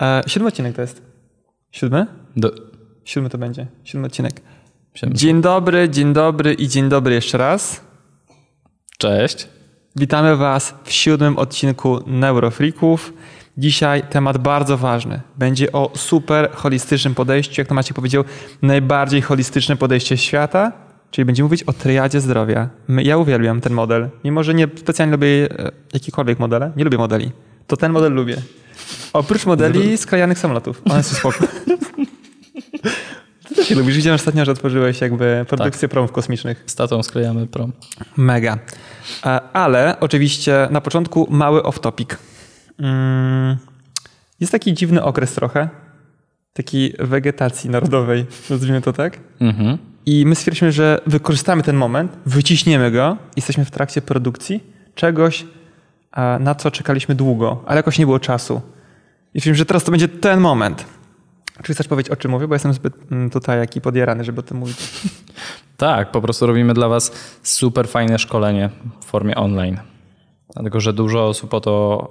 E, siódmy odcinek to jest. Siódmy? Do... Siódmy to będzie. Siódmy odcinek. Dzień dobry, dzień dobry i dzień dobry jeszcze raz. Cześć. Witamy Was w siódmym odcinku Neurofreaków. Dzisiaj temat bardzo ważny. Będzie o super holistycznym podejściu, jak to Maciek powiedział, najbardziej holistyczne podejście świata, czyli będziemy mówić o triadzie zdrowia. Ja uwielbiam ten model, mimo że nie specjalnie lubię e, jakikolwiek modele, nie lubię modeli, to ten model lubię. Oprócz modeli sklejanych samolotów. One są spoko. Ty też je lubisz. Widziałem ostatnio, że otworzyłeś jakby produkcję promów kosmicznych. Z tatą sklejamy prom. Mega. E, Ale oczywiście na początku mały off-topic. Mm, Jest taki dziwny okres trochę, takiej wegetacji narodowej, nazwijmy to tak. Mhm. I my stwierdziliśmy, że wykorzystamy ten moment, wyciśniemy go, jesteśmy w trakcie produkcji czegoś, e, na co czekaliśmy długo, ale jakoś nie było czasu. I stwierdziliśmy, że teraz to będzie ten moment. Czy chcesz powiedzieć, o czym mówię? Bo jestem zbyt mm, tutaj jaki podjarany, żeby o tym mówić. Tak, po prostu robimy dla Was super fajne szkolenie w formie online. Dlatego, że dużo osób o to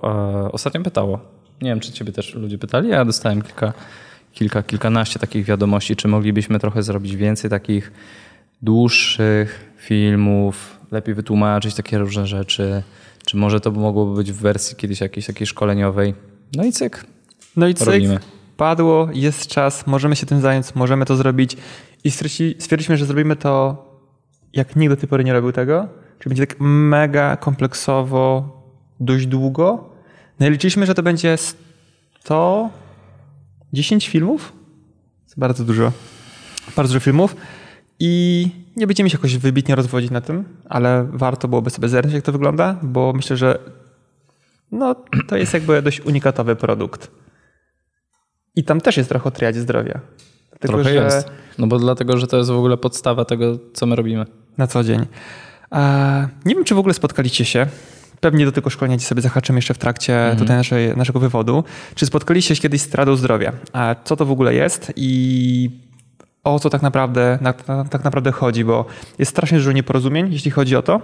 e, ostatnio pytało. Nie wiem, czy Ciebie też ludzie pytali. Ja dostałem kilka, kilka, kilkanaście takich wiadomości, czy moglibyśmy trochę zrobić więcej takich dłuższych filmów, lepiej wytłumaczyć takie różne rzeczy. Czy może to mogłoby być w wersji kiedyś jakiejś takiej szkoleniowej. No i cyk. No i cyk, Robimy. padło, jest czas, możemy się tym zająć, możemy to zrobić. I stwierdzili- stwierdziliśmy, że zrobimy to, jak nikt do tej pory nie robił tego. Czyli będzie tak mega kompleksowo, dość długo. No i liczyliśmy, że to będzie 110 filmów. To bardzo dużo. Bardzo dużo filmów. I nie będziemy się jakoś wybitnie rozwodzić na tym, ale warto byłoby sobie zerknąć, jak to wygląda, bo myślę, że no, to jest jakby dość unikatowy produkt. I tam też jest trochę o triadzie zdrowia. Dlatego, Trochę że jest. No bo dlatego, że to jest w ogóle podstawa tego, co my robimy. na co dzień. E, nie wiem, czy w ogóle spotkaliście się. Pewnie do tego szkolenia sobie zahaczymy jeszcze w trakcie tutaj naszej, naszego wywodu. Czy spotkaliście się kiedyś z Radą Zdrowia? A co to w ogóle jest i o co tak naprawdę, na, na, tak naprawdę chodzi? Bo jest strasznie dużo nieporozumień, jeśli chodzi o to.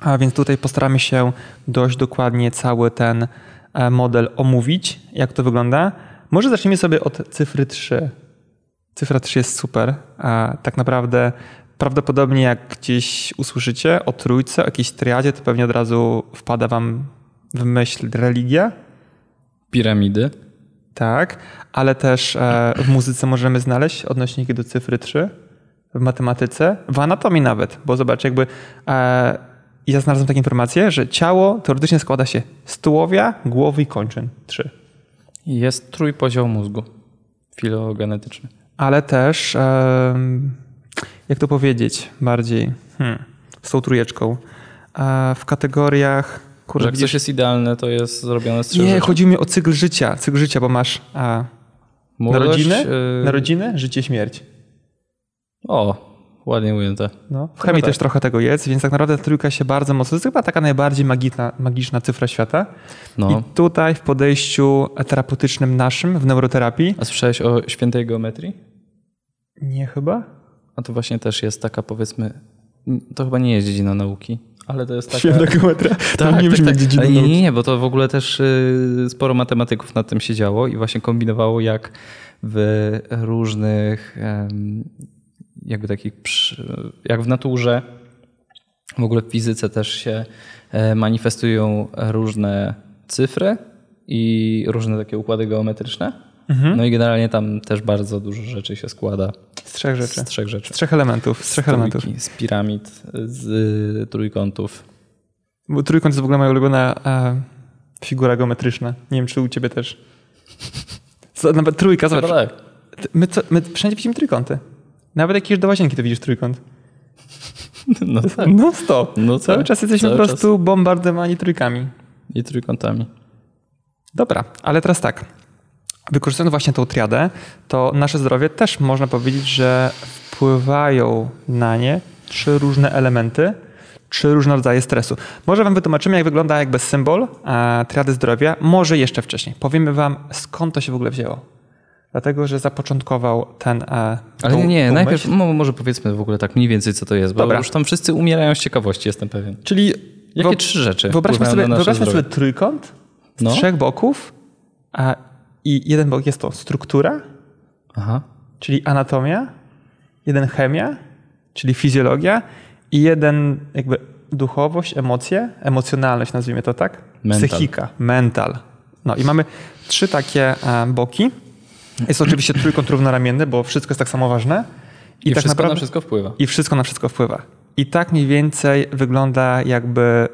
A więc tutaj postaramy się dość dokładnie cały ten e, model omówić, jak to wygląda. Może zacznijmy sobie od cyfry 3. Cyfra 3 jest super. A tak naprawdę prawdopodobnie jak gdzieś usłyszycie o trójce, o jakiejś triadzie, to pewnie od razu wpada wam w myśl religia. Piramidy. Tak, ale też e, w muzyce możemy znaleźć odnośniki do cyfry 3, w matematyce, w anatomii nawet, bo zobacz, jakby e, ja znalazłem taką informację, że ciało teoretycznie składa się z tułowia, głowy i kończyn. Trzy. Jest trójpoziom mózgu filogenetyczny. Ale też, jak to powiedzieć bardziej, hmm, z tą trójeczką, e, w kategoriach, Że kurde, jak coś jest idealne, to jest zrobione z nie, rzeczy. chodzi mi o cykl życia, cykl życia, bo masz a, Młodość, narodziny, yy, narodziny, życie, śmierć. O, ładnie ujęte. No, w chemii tak. też trochę tego jest, więc tak naprawdę trójka się bardzo mocno. To jest chyba taka najbardziej magiczna, magiczna cyfra świata. No. I tutaj w podejściu terapeutycznym naszym w neuroterapii. A słyszałeś o świętej geometrii? Nie chyba? A to właśnie też jest taka, powiedzmy, to chyba nie jest dziedzina nauki, ale to jest taka... Święta geometria. Tak, to nie brzmi tak, jak tak. dziedzina nie, nauki. nie, nie, bo to w ogóle też y, sporo matematyków nad tym siedziało i właśnie kombinowało, jak w różnych, jakby takich, jak w naturze, w ogóle w fizyce też się e, manifestują różne cyfry i różne takie układy geometryczne. Mhm. No i generalnie tam też bardzo dużo rzeczy się składa Z trzech rzeczy. z trzech rzeczy. Z trzech elementów. Z trzech elementów. trójki, z piramid, z y, trójkątów. Bo trójkąt jest w ogóle moja ulubiona e, figura geometryczna. Nie wiem, czy u ciebie też. Nawet trójka, zobacz. Tak. My, co, my wszędzie widzimy trójkąty. Nawet jak idziesz do łazienki, to widzisz trójkąt. No tak. No stop. No Cały tak. czas jesteśmy Cały po prostu bombardowani trójkami. I trójkątami. Dobra, ale teraz tak. Wykorzystując właśnie tą triadę, to nasze zdrowie też można powiedzieć, że wpływają na nie trzy różne elementy, trzy różne rodzaje stresu. Może wam wytłumaczymy, jak wygląda jakby symbol triady zdrowia, może jeszcze wcześniej. Powiemy wam, skąd to się w ogóle wzięło. Dlatego, że zapoczątkował ten. E, Ale tą- nie, tą najpierw może powiedzmy w ogóle tak mniej więcej, co to jest, bo Dobra. już tam wszyscy umierają z ciekawości, jestem pewien. Czyli Jakie trzy rzeczy Wyobraźmy sobie, wyobraźmy sobie trójkąt z No. trzech boków a, I jeden bok jest to struktura, Aha. czyli anatomia, jeden chemia, czyli fizjologia i jeden jakby duchowość, emocje, emocjonalność nazwijmy to tak, Mental. psychika, mental. No i mamy trzy takie e, boki. Jest oczywiście trójkąt równoramienny, bo wszystko jest tak samo ważne. I, tak wszystko naprawdę- na wszystko wpływa. I wszystko na wszystko wpływa. I tak mniej więcej wygląda jakby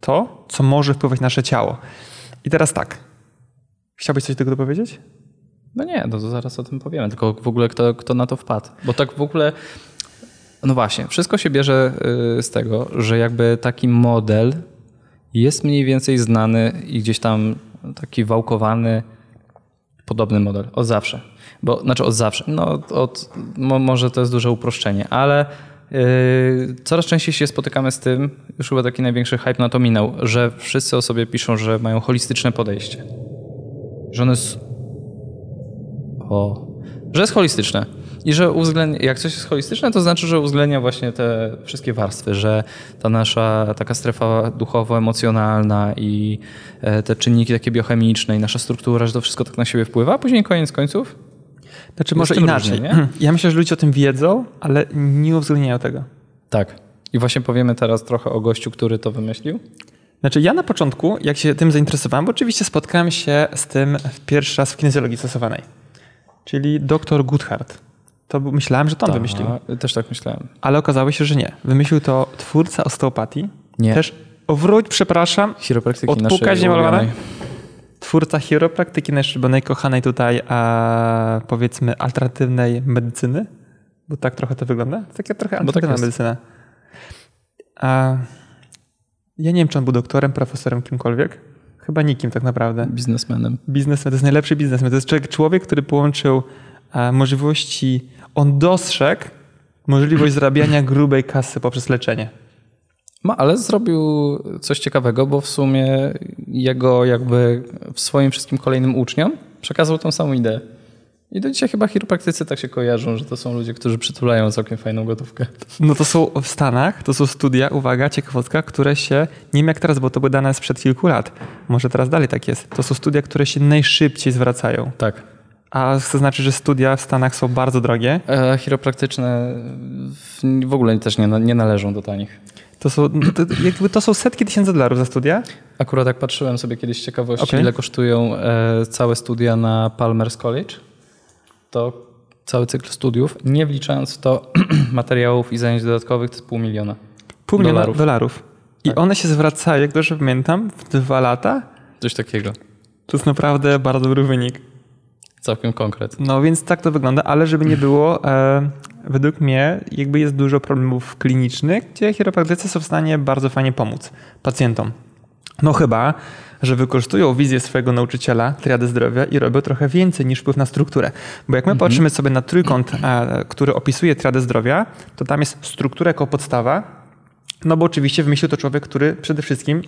to, co może wpływać na nasze ciało. I teraz tak. Chciałbyś coś do tego dopowiedzieć? No nie, no to zaraz o tym powiemy. Tylko w ogóle kto, kto na to wpadł. Bo tak w ogóle. No właśnie, wszystko się bierze y, z tego, że jakby taki model jest mniej więcej znany i gdzieś tam taki wałkowany, podobny model od zawsze. Bo, znaczy od zawsze, no od, mo, może to jest duże uproszczenie, ale y, coraz częściej się spotykamy z tym, już chyba taki największy hype na to minął, że wszyscy o sobie piszą, że mają holistyczne podejście. Że one jest o, że jest holistyczne. I że uwzględnia, jak coś jest holistyczne, to znaczy, że uwzględnia właśnie te wszystkie warstwy, że ta nasza taka strefa duchowo-emocjonalna i e, te czynniki takie biochemiczne i nasza struktura, że to wszystko tak na siebie wpływa, a później koniec końców Znaczy może inaczej. różnie, nie? ja myślę, że ludzie o tym wiedzą, ale nie uwzględniają tego. tak. I właśnie powiemy teraz trochę o gościu, który to wymyślił. Znaczy ja na początku, jak się tym zainteresowałem, bo oczywiście spotkałem się z tym pierwszy raz w kinezjologii stosowanej, czyli dr Goodhart. To myślałem, że to on wymyślił. A, Też tak myślałem. Ale okazało się, że nie. Wymyślił to twórca osteopatii. Nie. Też, o wróć, przepraszam, Chiropraktyki Odpukać naszej niemalowane? twórca chiropraktyki najszczególniej kochanej tutaj, a, powiedzmy, alternatywnej medycyny, bo tak trochę to wygląda. Taka trochę tak alternatywna jest. medycyna. A, ja nie wiem, czy on był doktorem, profesorem, kimkolwiek. Chyba nikim tak naprawdę. Biznesmenem. Biznesmen to jest najlepszy biznesmen. To jest człowiek, człowiek który połączył e, możliwości, on dostrzegł możliwość zarabiania grubej kasy poprzez leczenie. No, ale zrobił coś ciekawego, bo w sumie jego jakby w swoim wszystkim kolejnym uczniom przekazał tą samą ideę. I do dzisiaj chyba chiropraktycy tak się kojarzą, że to są ludzie, którzy przytulają całkiem fajną gotówkę. No to są w Stanach, to są studia, uwaga, ciekawostka, które się, nie wiem jak teraz, bo to były dane sprzed kilku lat, może teraz dalej tak jest, to są studia, które się najszybciej zwracają. Tak. A to znaczy, że studia w Stanach są bardzo drogie. E, chiropraktyczne w, ogóle też nie, nie należą do tanich. To są, to, jakby to są setki tysięcy dolarów za studia. Akurat jak patrzyłem sobie kiedyś z ciekawości, Okej. ile kosztują e, całe studia na Palmer's College, to cały cykl studiów, nie wliczając w to materiałów i zajęć dodatkowych, to jest pół miliona. Pół miliona Dolarów. dolarów. I Tak. one się zwracają, jak dobrze pamiętam, w dwa lata. Coś takiego. To jest naprawdę bardzo dobry wynik. Całkiem konkret. No więc tak to wygląda, ale żeby nie było, e, według mnie jakby jest dużo problemów klinicznych, gdzie chiropraktycy są w stanie bardzo fajnie pomóc pacjentom. No chyba, że wykorzystują wizję swojego nauczyciela, triady zdrowia i robią trochę więcej niż wpływ na strukturę. Bo jak my patrzymy sobie na trójkąt, e, który opisuje triadę zdrowia, to tam jest struktura jako podstawa, no bo oczywiście wymyślił to człowiek, który przede wszystkim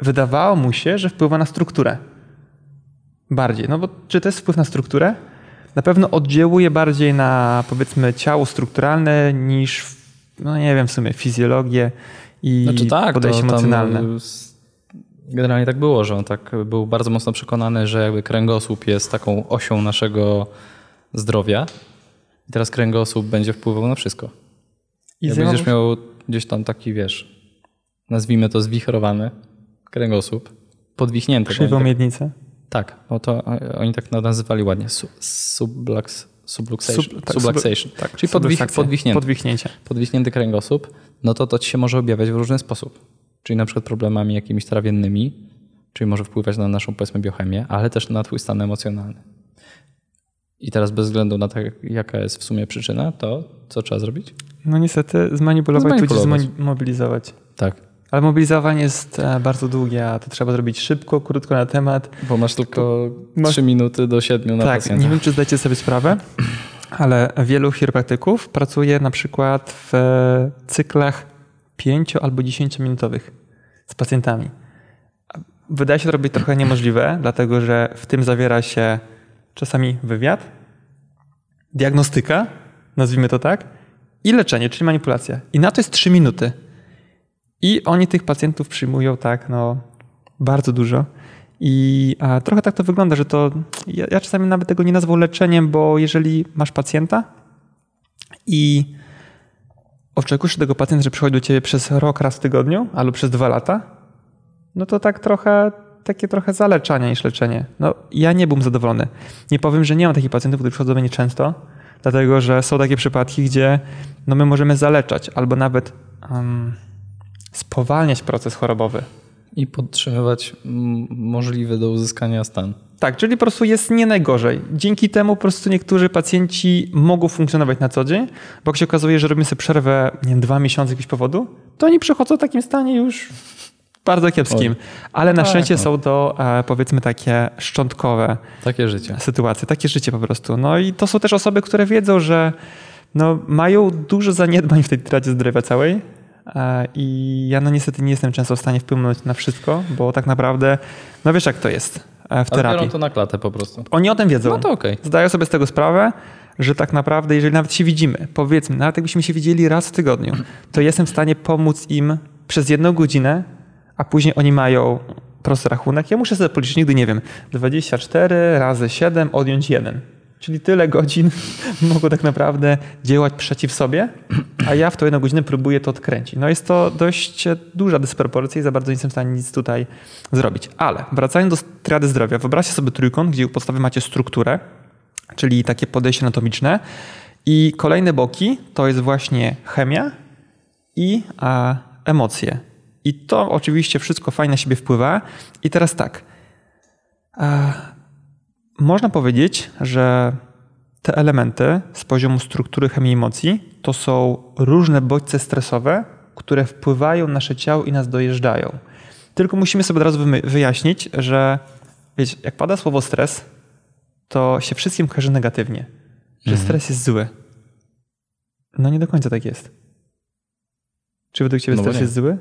wydawało mu się, że wpływa na strukturę. Bardziej. No bo czy to jest wpływ na strukturę? Na pewno oddziałuje bardziej na powiedzmy ciało strukturalne niż, no nie wiem, w sumie fizjologię i Znaczy tak, podejście to emocjonalne. Generalnie tak było, że on tak był bardzo mocno przekonany, że jakby kręgosłup jest taką osią naszego zdrowia. I teraz kręgosłup będzie wpływał na wszystko. I Jak będziesz miał gdzieś tam taki, wiesz, nazwijmy to zwichrowany kręgosłup, podwichnięty. krzywą oni tak, miednicę. Tak, no to oni tak nazywali ładnie, su, sublux, subluxation, Sub- tak, subluxation. sub- tak, czyli podwich, podwichnięty Podwichnięcie. podwichnięty kręgosłup, no to to ci się może objawiać w różny sposób. Czyli na przykład problemami jakimiś trawiennymi, czyli może wpływać na naszą powiedzmy biochemię, ale też na twój stan emocjonalny. I teraz bez względu na to, jaka jest w sumie przyczyna, to co trzeba zrobić? No niestety zmanipulować, tudzież Zmanipulować. zmobilizować. Tak. Ale mobilizowanie jest e, bardzo długie, a to trzeba zrobić szybko, krótko na temat. Bo masz tylko Masz- 3 minuty do 7 na tak, pacjenta. nie wiem, czy zdajecie sobie sprawę, ale wielu chiropraktyków pracuje na przykład w cyklach 5 albo 10 minutowych z pacjentami. Wydaje się to robić trochę niemożliwe, dlatego że w tym zawiera się czasami wywiad, diagnostyka, nazwijmy to tak, i leczenie, czyli manipulacja. I na to jest 3 minuty. I oni tych pacjentów przyjmują tak, no, bardzo dużo. I trochę tak to wygląda, że to ja, ja czasami nawet tego nie nazwę leczeniem, bo jeżeli masz pacjenta i oczekujesz tego pacjenta, że przychodzi do ciebie przez rok raz w tygodniu albo przez dwa lata, no to tak trochę takie trochę zaleczanie niż leczenie. No, ja nie byłem zadowolony. Nie powiem, że nie mam takich pacjentów, którzy przychodzą do mnie często, dlatego że są takie przypadki, gdzie no, my możemy zaleczać albo nawet um, spowalniać proces chorobowy. I podtrzymywać możliwy do uzyskania stan. Tak, czyli po prostu jest nie najgorzej. Dzięki temu po prostu niektórzy pacjenci mogą funkcjonować na co dzień, bo jak się okazuje, że robimy sobie przerwę nie wiem, dwa miesiące z jakiegoś powodu, to oni przychodzą w takim stanie już bardzo kiepskim. Ale na tak, szczęście no. są to e, powiedzmy takie szczątkowe takie życie. sytuacje, takie życie po prostu. No i to są też osoby, które wiedzą, że no, mają dużo zaniedbań w tej tracie zdrowia całej. E, I ja no niestety nie jestem często w stanie wpłynąć na wszystko, bo tak naprawdę, no wiesz jak to jest e, w terapii. Ale to na klatę po prostu. Oni o tym wiedzą. No to okej. Okay. Zdają sobie z tego sprawę, że tak naprawdę, jeżeli nawet się widzimy, powiedzmy, nawet jakbyśmy się widzieli raz w tygodniu, to jestem w stanie pomóc im przez jedną godzinę a później oni mają prosty rachunek. Ja muszę sobie policzyć, nigdy nie wiem, 24 razy 7 odjąć 1. Czyli tyle godzin mogą tak naprawdę działać przeciw sobie, a ja w tą jedną godzinę próbuję to odkręcić. No jest to dość duża dysproporcja i za bardzo nie jestem w stanie nic tutaj zrobić. Ale wracając do triady zdrowia, wyobraźcie sobie trójkąt, gdzie u podstawy macie strukturę, czyli takie podejście anatomiczne i kolejne boki to jest właśnie chemia i a, emocje. I to oczywiście wszystko fajnie na siebie wpływa. I teraz tak. E, można powiedzieć, że te elementy z poziomu struktury chemii emocji to są różne bodźce stresowe, które wpływają na nasze ciało i nas dojeżdżają. Tylko musimy sobie od razu wyjaśnić, że wiecie, jak pada słowo stres, to się wszystkim kojarzy negatywnie, że mhm. stres jest zły. No nie do końca tak jest. Czy według Ciebie no stres jest zły?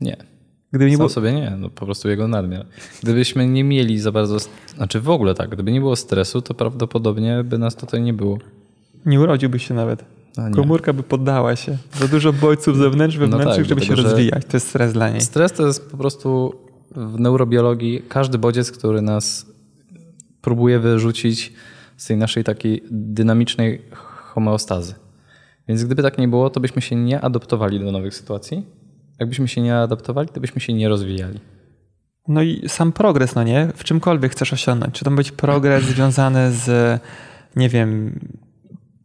Nie. Gdyby nie Sam było... sobie nie, no po prostu jego nadmiar. Gdybyśmy nie mieli za bardzo, znaczy w ogóle tak, gdyby nie było stresu, to prawdopodobnie by nas tutaj nie było. Nie urodziłbyś się nawet. Komórka by poddała się. Za dużo bodźców zewnętrznych, wewnętrznych, no tak, żeby się rozwijać. To jest stres dla niej. Stres to jest po prostu w neurobiologii każdy bodziec, który nas próbuje wyrzucić z tej naszej takiej dynamicznej homeostazy. Więc gdyby tak nie było, to byśmy się nie adoptowali do nowych sytuacji jakbyśmy się nie adaptowali, to byśmy się nie rozwijali. No i sam progres, no nie? W czymkolwiek chcesz osiągnąć. Czy to być progres związany z, nie wiem,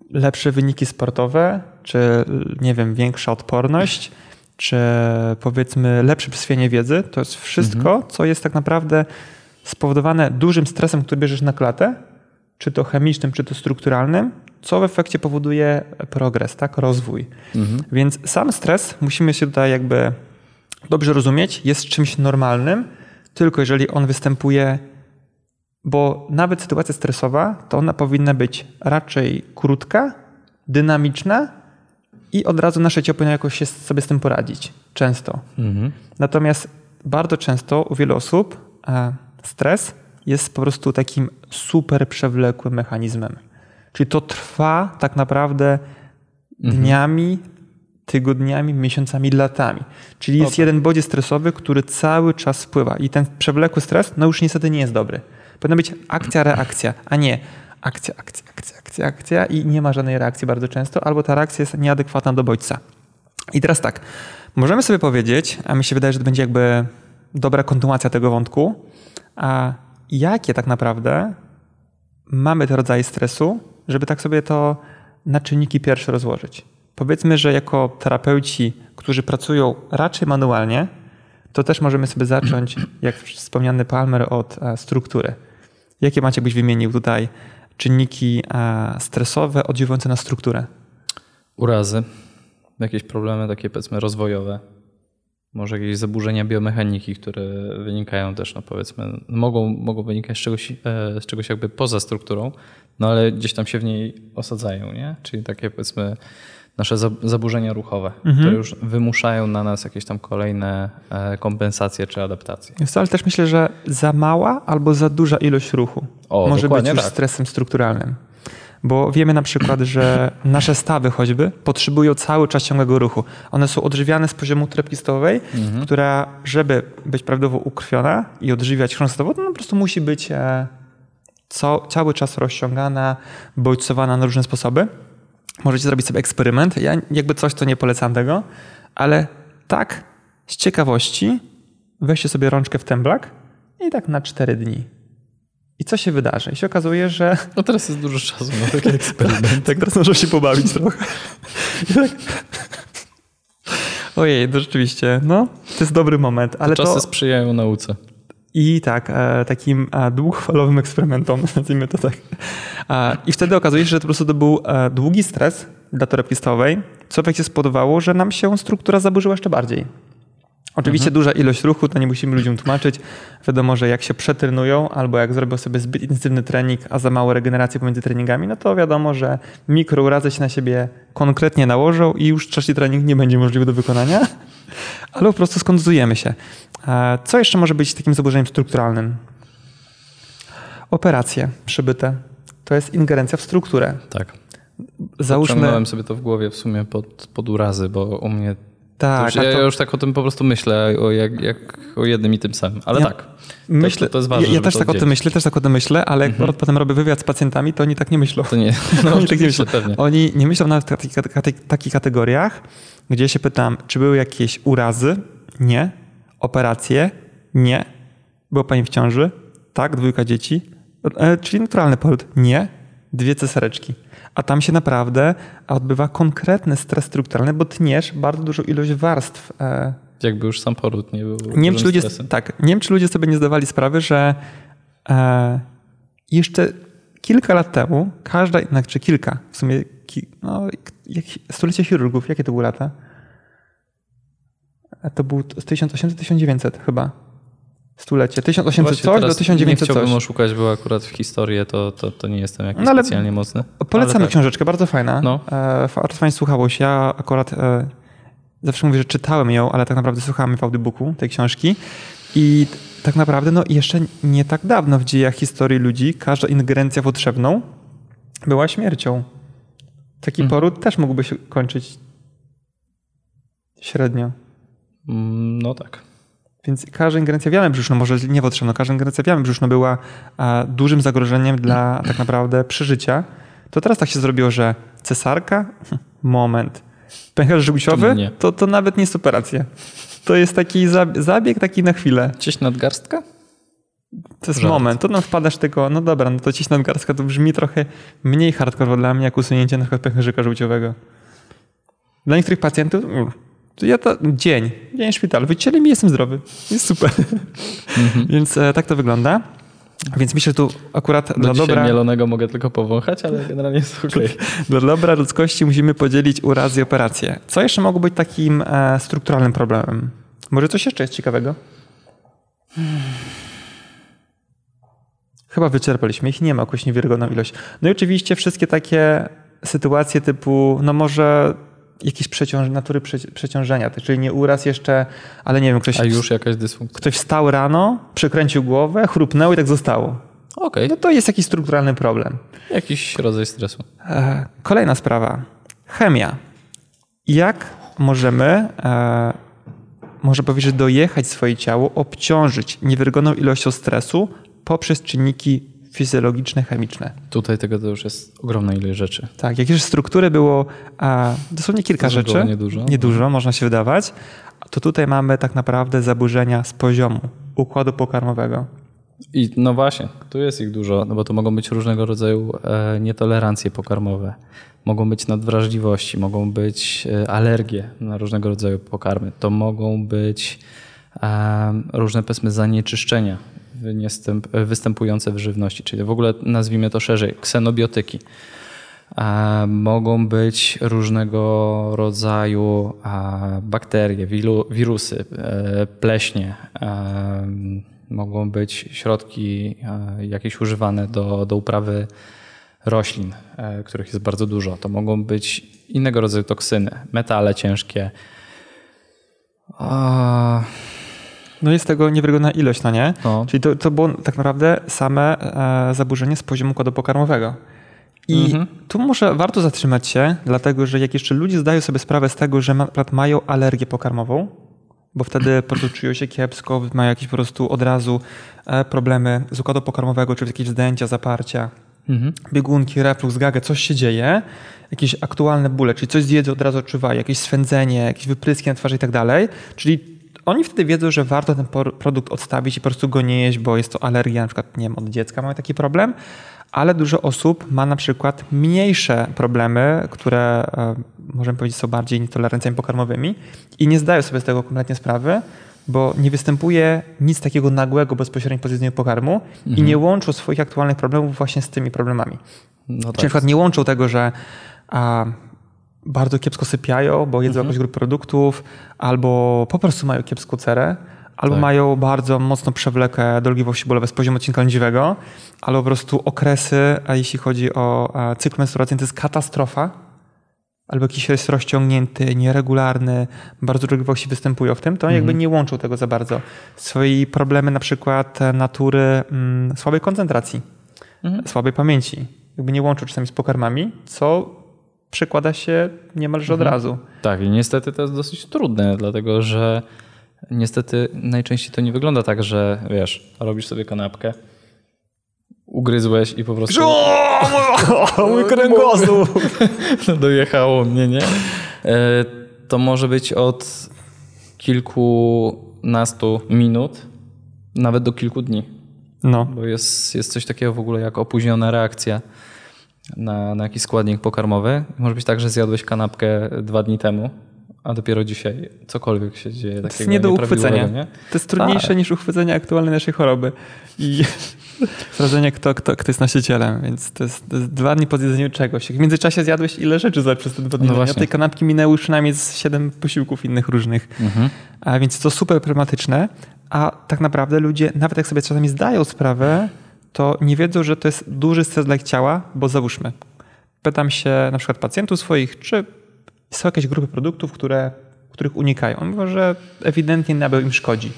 lepsze wyniki sportowe, czy, nie wiem, większa odporność, czy powiedzmy lepsze przyswojenie wiedzy. To jest wszystko, mhm. co jest tak naprawdę spowodowane dużym stresem, który bierzesz na klatę, czy to chemicznym, czy to strukturalnym, co w efekcie powoduje progres, tak, rozwój. Mhm. Więc sam stres, musimy się tutaj jakby dobrze rozumieć, jest czymś normalnym, tylko jeżeli on występuje, bo nawet sytuacja stresowa, to ona powinna być raczej krótka, dynamiczna i od razu nasze ciało powinno jakoś się sobie z tym poradzić. Często. Mhm. Natomiast bardzo często u wielu osób stres jest po prostu takim super przewlekłym mechanizmem. Czyli to trwa tak naprawdę mhm. dniami, tygodniami, miesiącami, latami. Czyli jest jeden bodziec stresowy, który cały czas wpływa. I ten przewlekły stres, no już niestety nie jest dobry. Powinna być akcja, reakcja, a nie akcja, akcja, akcja, akcja, akcja i nie ma żadnej reakcji bardzo często, albo ta reakcja jest nieadekwatna do bodźca. I teraz tak, możemy sobie powiedzieć, a mi się wydaje, że to będzie jakby dobra kontynuacja tego wątku, a jakie tak naprawdę mamy te rodzaje stresu, żeby tak sobie to na czynniki pierwsze rozłożyć. Powiedzmy, że jako terapeuci, którzy pracują raczej manualnie, to też możemy sobie zacząć, jak wspomniany Palmer, od e, struktury. Jakie macie byś wymienił tutaj czynniki e, stresowe oddziałujące na strukturę? Urazy, jakieś problemy takie powiedzmy rozwojowe, może jakieś zaburzenia biomechaniki, które wynikają też, no powiedzmy, mogą, mogą wynikać z czegoś, e, z czegoś jakby poza strukturą, no ale gdzieś tam się w niej osadzają, nie? Czyli takie powiedzmy nasze zaburzenia ruchowe, mhm. które już wymuszają na nas jakieś tam kolejne e, kompensacje czy adaptacje. Jest to, ale też myślę, że za mała albo za duża ilość ruchu o, może być już tak. stresem strukturalnym. Bo wiemy na przykład, że nasze stawy choćby potrzebują cały czas ciągłego ruchu. One są odżywiane z poziomu trepki stołowej, która, żeby być prawidłowo ukrwiona i odżywiać chrząst stołowy, to po prostu musi być e, co, cały czas rozciągana, bodźcowana na różne sposoby. Możecie zrobić sobie eksperyment. Ja jakby coś, to nie polecam tego, ale tak z ciekawości weźcie sobie rączkę w temblak i tak na 4 dni. I co się wydarzy? I się okazuje, że No teraz jest dużo czasu na taki eksperyment. tak teraz możesz się pobawić trochę. Tak... Ojej, to rzeczywiście, no, to jest dobry moment, ale Czasy to... sprzyjają nauce. I tak, e, takim e, długofalowym eksperymentom, nazwijmy to tak. E, I wtedy okazuje się, że to po prostu to był długi stres dla torebki stołowej, co w efekcie spowodowało, że nam się struktura zaburzyła jeszcze bardziej. Oczywiście duża ilość ruchu, to nie musimy ludziom tłumaczyć. Wiadomo, że jak się przetrenują albo jak zrobią sobie zbyt intensywny trening, a za mało regeneracji pomiędzy treningami, no to wiadomo, że mikrourazy się na siebie konkretnie nałożą i już trzeci trening nie będzie możliwy do wykonania, ale po prostu skontuzujemy się. Co jeszcze może być takim zaburzeniem strukturalnym? Operacje przybyte. To jest ingerencja w strukturę. Tak. Załóżmy, Ciągnąłem sobie to w głowie w sumie pod, pod urazy, bo u mnie tak, już, to- ja już tak o tym po prostu myślę, o jak, jak o jednym i tym samym. Ale Ja tak. myślę, to, to jest ważne, ja, ja też tak o tym oddzielić. myślę, też tak o tym myślę, ale jak potem robię wywiad z pacjentami, to oni tak nie myślą. To nie. No, Oni tak nie myślą. pewnie. Oni nie myślą nawet w takich, takich, takich kategoriach, gdzie się pytam, czy były jakieś urazy? Nie. Operacje? Nie. Była pani w ciąży? Tak. Dwójka dzieci? E, czyli naturalny poród? Nie. Dwie cesareczki. A tam się naprawdę odbywa konkretny stres strukturalny, bo tniesz bardzo dużą ilość warstw. E, Jakby już sam poród nie był nie wiem, czy ludzie, stresem. tak, nie wiem, czy ludzie sobie nie zdawali sprawy, że e, jeszcze kilka lat temu każda, znaczy kilka, w sumie ki, no, jak, stulecie chirurgów, jakie to były lata? E, To był 1800-1900 chyba. Stulecie. 1800 Właśnie coś do teraz 1900 Nie chciałbym coś. oszukać, bo akurat w historię to, to, to nie jestem jakiś No ale specjalnie mocny. Polecamy tak. książeczkę, bardzo fajna. No. E, fajnie słuchało się. Ja akurat e, zawsze mówię, że czytałem ją, ale tak naprawdę słuchałem w audiobooku tej książki. I tak naprawdę no, jeszcze nie tak dawno w dziejach historii ludzi każda ingerencja potrzebną była śmiercią. Taki Mhm. poród też mógłby się kończyć średnio. Mm, No tak. Więc każda ingerencja w jamę brzuszną, może nie potrzebna, każda ingerencja w jamę brzuszną była a, dużym zagrożeniem dla tak naprawdę przeżycia. To teraz tak się zrobiło, że cesarka? Moment. Pęcherz żółciowy? To, to nawet nie jest operacja. To jest taki zab- zabieg taki na chwilę. Cieś nadgarstka? To jest Żart. moment. To nam wpadasz tylko, no dobra, no to ciś nadgarstka to brzmi trochę mniej hardcore dla mnie, jak usunięcie na przykład pęcherzyka żółciowego. Dla niektórych pacjentów, mm, ja to dzień, dzień w szpitalu, wycięli mi, jestem zdrowy. Jest super. Więc e, tak to wygląda. Więc myślę, że tu akurat Do dla dobra, mielonego mogę tylko powąchać, ale generalnie jest okej. dla dobra ludzkości musimy podzielić urazy i operacje. Co jeszcze mogło być takim e, strukturalnym problemem? Może coś jeszcze jest ciekawego? Chyba wyczerpaliśmy ich, nie ma jakąś niewiarygodną ilość. No i oczywiście wszystkie takie sytuacje typu, no może jakieś przeciąż, natury przeci- przeciążenia, czyli nie uraz jeszcze, ale nie wiem, ktoś, A już jakaś dysfunkcja. ktoś wstał rano, przekręcił głowę, chrupnęło i tak zostało. Okej, No to jest jakiś strukturalny problem. jakiś rodzaj stresu. E, Kolejna sprawa. Chemia. Jak możemy, e, można powiedzieć, dojechać swoje ciało, obciążyć niewiarygodną ilością stresu poprzez czynniki fizjologiczne, chemiczne. Tutaj tego to już jest ogromna ilość rzeczy. Tak, jak już struktury było e, dosłownie kilka Stosunkowo rzeczy, niedużo. niedużo, można się wydawać, to tutaj mamy tak naprawdę zaburzenia z poziomu układu pokarmowego. I no właśnie, tu jest ich dużo, no bo to mogą być różnego rodzaju e, nietolerancje pokarmowe, mogą być nadwrażliwości, mogą być e, alergie na różnego rodzaju pokarmy, to mogą być e, różne powiedzmy zanieczyszczenia występujące w żywności, czyli w ogóle nazwijmy to szerzej, ksenobiotyki. Mogą być różnego rodzaju bakterie, wirusy, e, pleśnie. Mogą być środki jakieś używane do, do uprawy roślin, e, których jest bardzo dużo. To mogą być innego rodzaju toksyny, metale ciężkie. A, No jest tego niewiarygodna ilość, no nie? no, Czyli to, to było tak naprawdę same e, zaburzenie z poziomu układu pokarmowego. I Mhm. tu może warto zatrzymać się, dlatego że jak jeszcze ludzie zdają sobie sprawę z tego, że przykład mają alergię pokarmową, bo wtedy po prostu czują się kiepsko, mają jakieś po prostu od razu e, problemy z układu pokarmowego, czy jakieś zdęcia, zaparcia, Mhm. biegunki, reflux, gagę, coś się dzieje, jakieś aktualne bóle, czyli coś z jedzy od razu odczuwają, jakieś swędzenie, jakieś wypryski na twarzy i tak dalej, czyli oni wtedy wiedzą, że warto ten produkt odstawić i po prostu go nie jeść, bo jest to alergia, na przykład, nie wiem, od dziecka mamy taki problem, ale dużo osób ma na przykład mniejsze problemy, które e, możemy powiedzieć są bardziej nietolerancjami pokarmowymi i nie zdają sobie z tego kompletnie sprawy, bo nie występuje nic takiego nagłego bezpośrednio po zjedzeniu pokarmu i nie łączą swoich aktualnych problemów właśnie z tymi problemami. No Czyli na tak. przykład nie łączą tego, że a, bardzo kiepsko sypiają, bo jedzą jakąś grupę produktów, albo po prostu mają kiepską cerę, albo Tak. mają bardzo mocno przewlekę dolegliwości bólowe z poziomu odcinka lędźwiowego, albo po prostu okresy, a jeśli chodzi o a, cykl menstruacyjny, to jest katastrofa, albo jakiś jest rozciągnięty, nieregularny, bardzo dolegliwości występują w tym, to jakby nie łączą tego za bardzo. Swoje problemy na przykład e, natury mm, słabej koncentracji, słabej pamięci, jakby nie łączą czasami z pokarmami, co przekłada się niemalże od razu. Tak, i niestety to jest dosyć trudne, dlatego że niestety najczęściej to nie wygląda tak, że wiesz, robisz sobie kanapkę, ugryzłeś i po prostu mój kręgosłup! dojechało mnie, nie? E, To może być od kilkunastu minut, nawet do kilku dni, No, bo jest, jest coś takiego w ogóle jak opóźniona reakcja na, na jakiś składnik pokarmowy. Może być tak, że zjadłeś kanapkę dwa dni temu, a dopiero dzisiaj cokolwiek się dzieje to jest nie do uchwycenia. nie? To jest trudniejsze Tak. niż uchwycenie aktualnej naszej choroby. I sprawdzenie, kto, kto, kto jest nosicielem. Więc to jest, to jest dwa dni po zjedzeniu czegoś. W międzyczasie zjadłeś ile rzeczy za przez te dwa dni. No No właśnie. tej kanapki minęły przynajmniej z siedem posiłków innych różnych. Mhm. A więc to super problematyczne. A tak naprawdę ludzie, nawet jak sobie czasami zdają sprawę, to nie wiedzą, że to jest duży stres dla ich ciała, bo załóżmy, pytam się na przykład pacjentów swoich, czy są jakieś grupy produktów, które, których unikają. On mówi, że ewidentnie nabiał im szkodzi.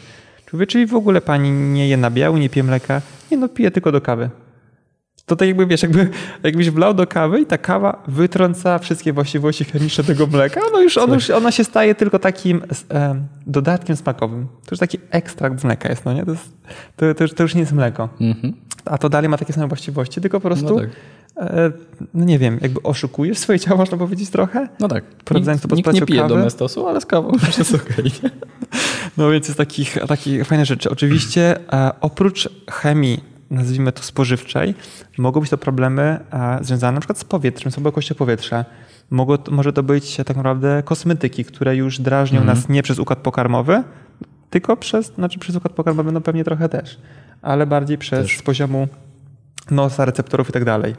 Czyli w ogóle pani nie je nabiału, nie pije mleka? Nie no, pije tylko do kawy. To tak jakby, wiesz, jakby, jakbyś wlał do kawy i ta kawa wytrąca wszystkie właściwości chemiczne tego mleka, no już, ono, już ona się staje tylko takim em, dodatkiem smakowym. To już taki ekstrakt z mleka jest, no nie? To, jest, to, to, już, to już nie jest mleko. Mhm. A to dalej ma takie same właściwości, tylko po prostu, No tak. e, no nie wiem, jakby oszukujesz swoje ciało, można powiedzieć trochę. No tak. Sprawdzając to Nikt, nie pije kawy. domestosu, ale z kawą już jest okej. nie? No więc jest takich, takich fajne rzeczy. Oczywiście e, oprócz chemii, nazwijmy to spożywczej, mogą być to problemy e, związane na przykład z powietrzem, z jakością powietrza. Mogą, może to być tak naprawdę kosmetyki, które już drażnią Mhm. nas nie przez układ pokarmowy, tylko przez, znaczy przez układ pokarmowy no pewnie trochę też, ale bardziej przez Też. poziomu nosa, receptorów i tak dalej.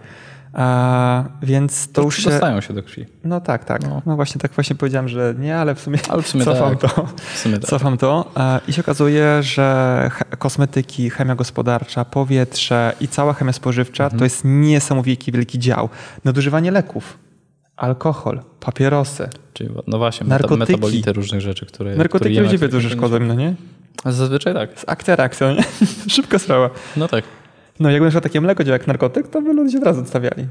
A, więc to już się... Dostają się do krwi. No tak, tak. No. No. właśnie tak właśnie powiedziałem, że nie, ale w sumie, Ale w sumie cofam tak. to. W sumie tak. Cofam to e, i się okazuje, że kosmetyki, chemia gospodarcza, powietrze i cała chemia spożywcza Mhm. to jest niesamowity wielki dział. Nadużywanie leków, alkohol, papierosy. Czyli, no właśnie, Narkotyki. metabolity różnych rzeczy, które które Narkotyki jemy, ludzie które wiedzą, że powinniśmy- szkodzą, no nie? Zazwyczaj tak. Z akcja reakcja, nie? Szybka sprawa. No tak. No jakby na przykład takie mleko działa jak narkotyk, to by ludzie od razu odstawiali.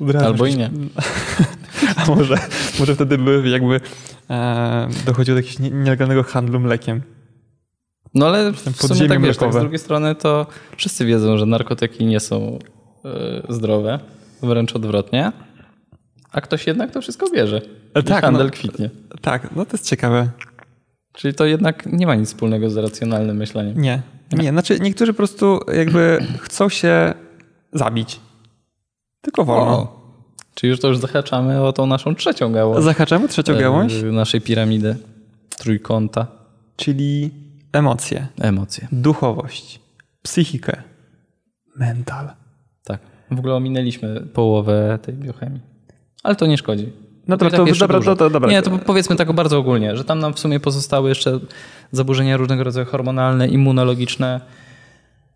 Od razu. Albo i nie. A może, może wtedy by jakby e, dochodziło do jakiegoś nie- nielegalnego handlu mlekiem. No ale w sumie tak wiesz, tak, z drugiej strony to wszyscy wiedzą, że narkotyki nie są e, zdrowe, wręcz odwrotnie. A ktoś jednak to wszystko bierze. E, I tak, handel no. kwitnie. Tak, no to jest ciekawe. Czyli to jednak nie ma nic wspólnego z racjonalnym myśleniem. Nie, nie. Znaczy niektórzy po prostu jakby chcą się zabić. Tylko wolno. O, czyli już to już zahaczamy o tą naszą trzecią gałąź. Zahaczamy trzecią e, gałąź, Naszej piramidy trójkąta. czyli emocje, Emocje. duchowość, psychikę, mental. Tak. W ogóle ominęliśmy połowę tej biochemii. Ale to nie szkodzi. No i to, dobra, to, to dobra. Nie, to powiedzmy tak bardzo ogólnie, że tam nam w sumie pozostały jeszcze zaburzenia różnego rodzaju hormonalne, immunologiczne,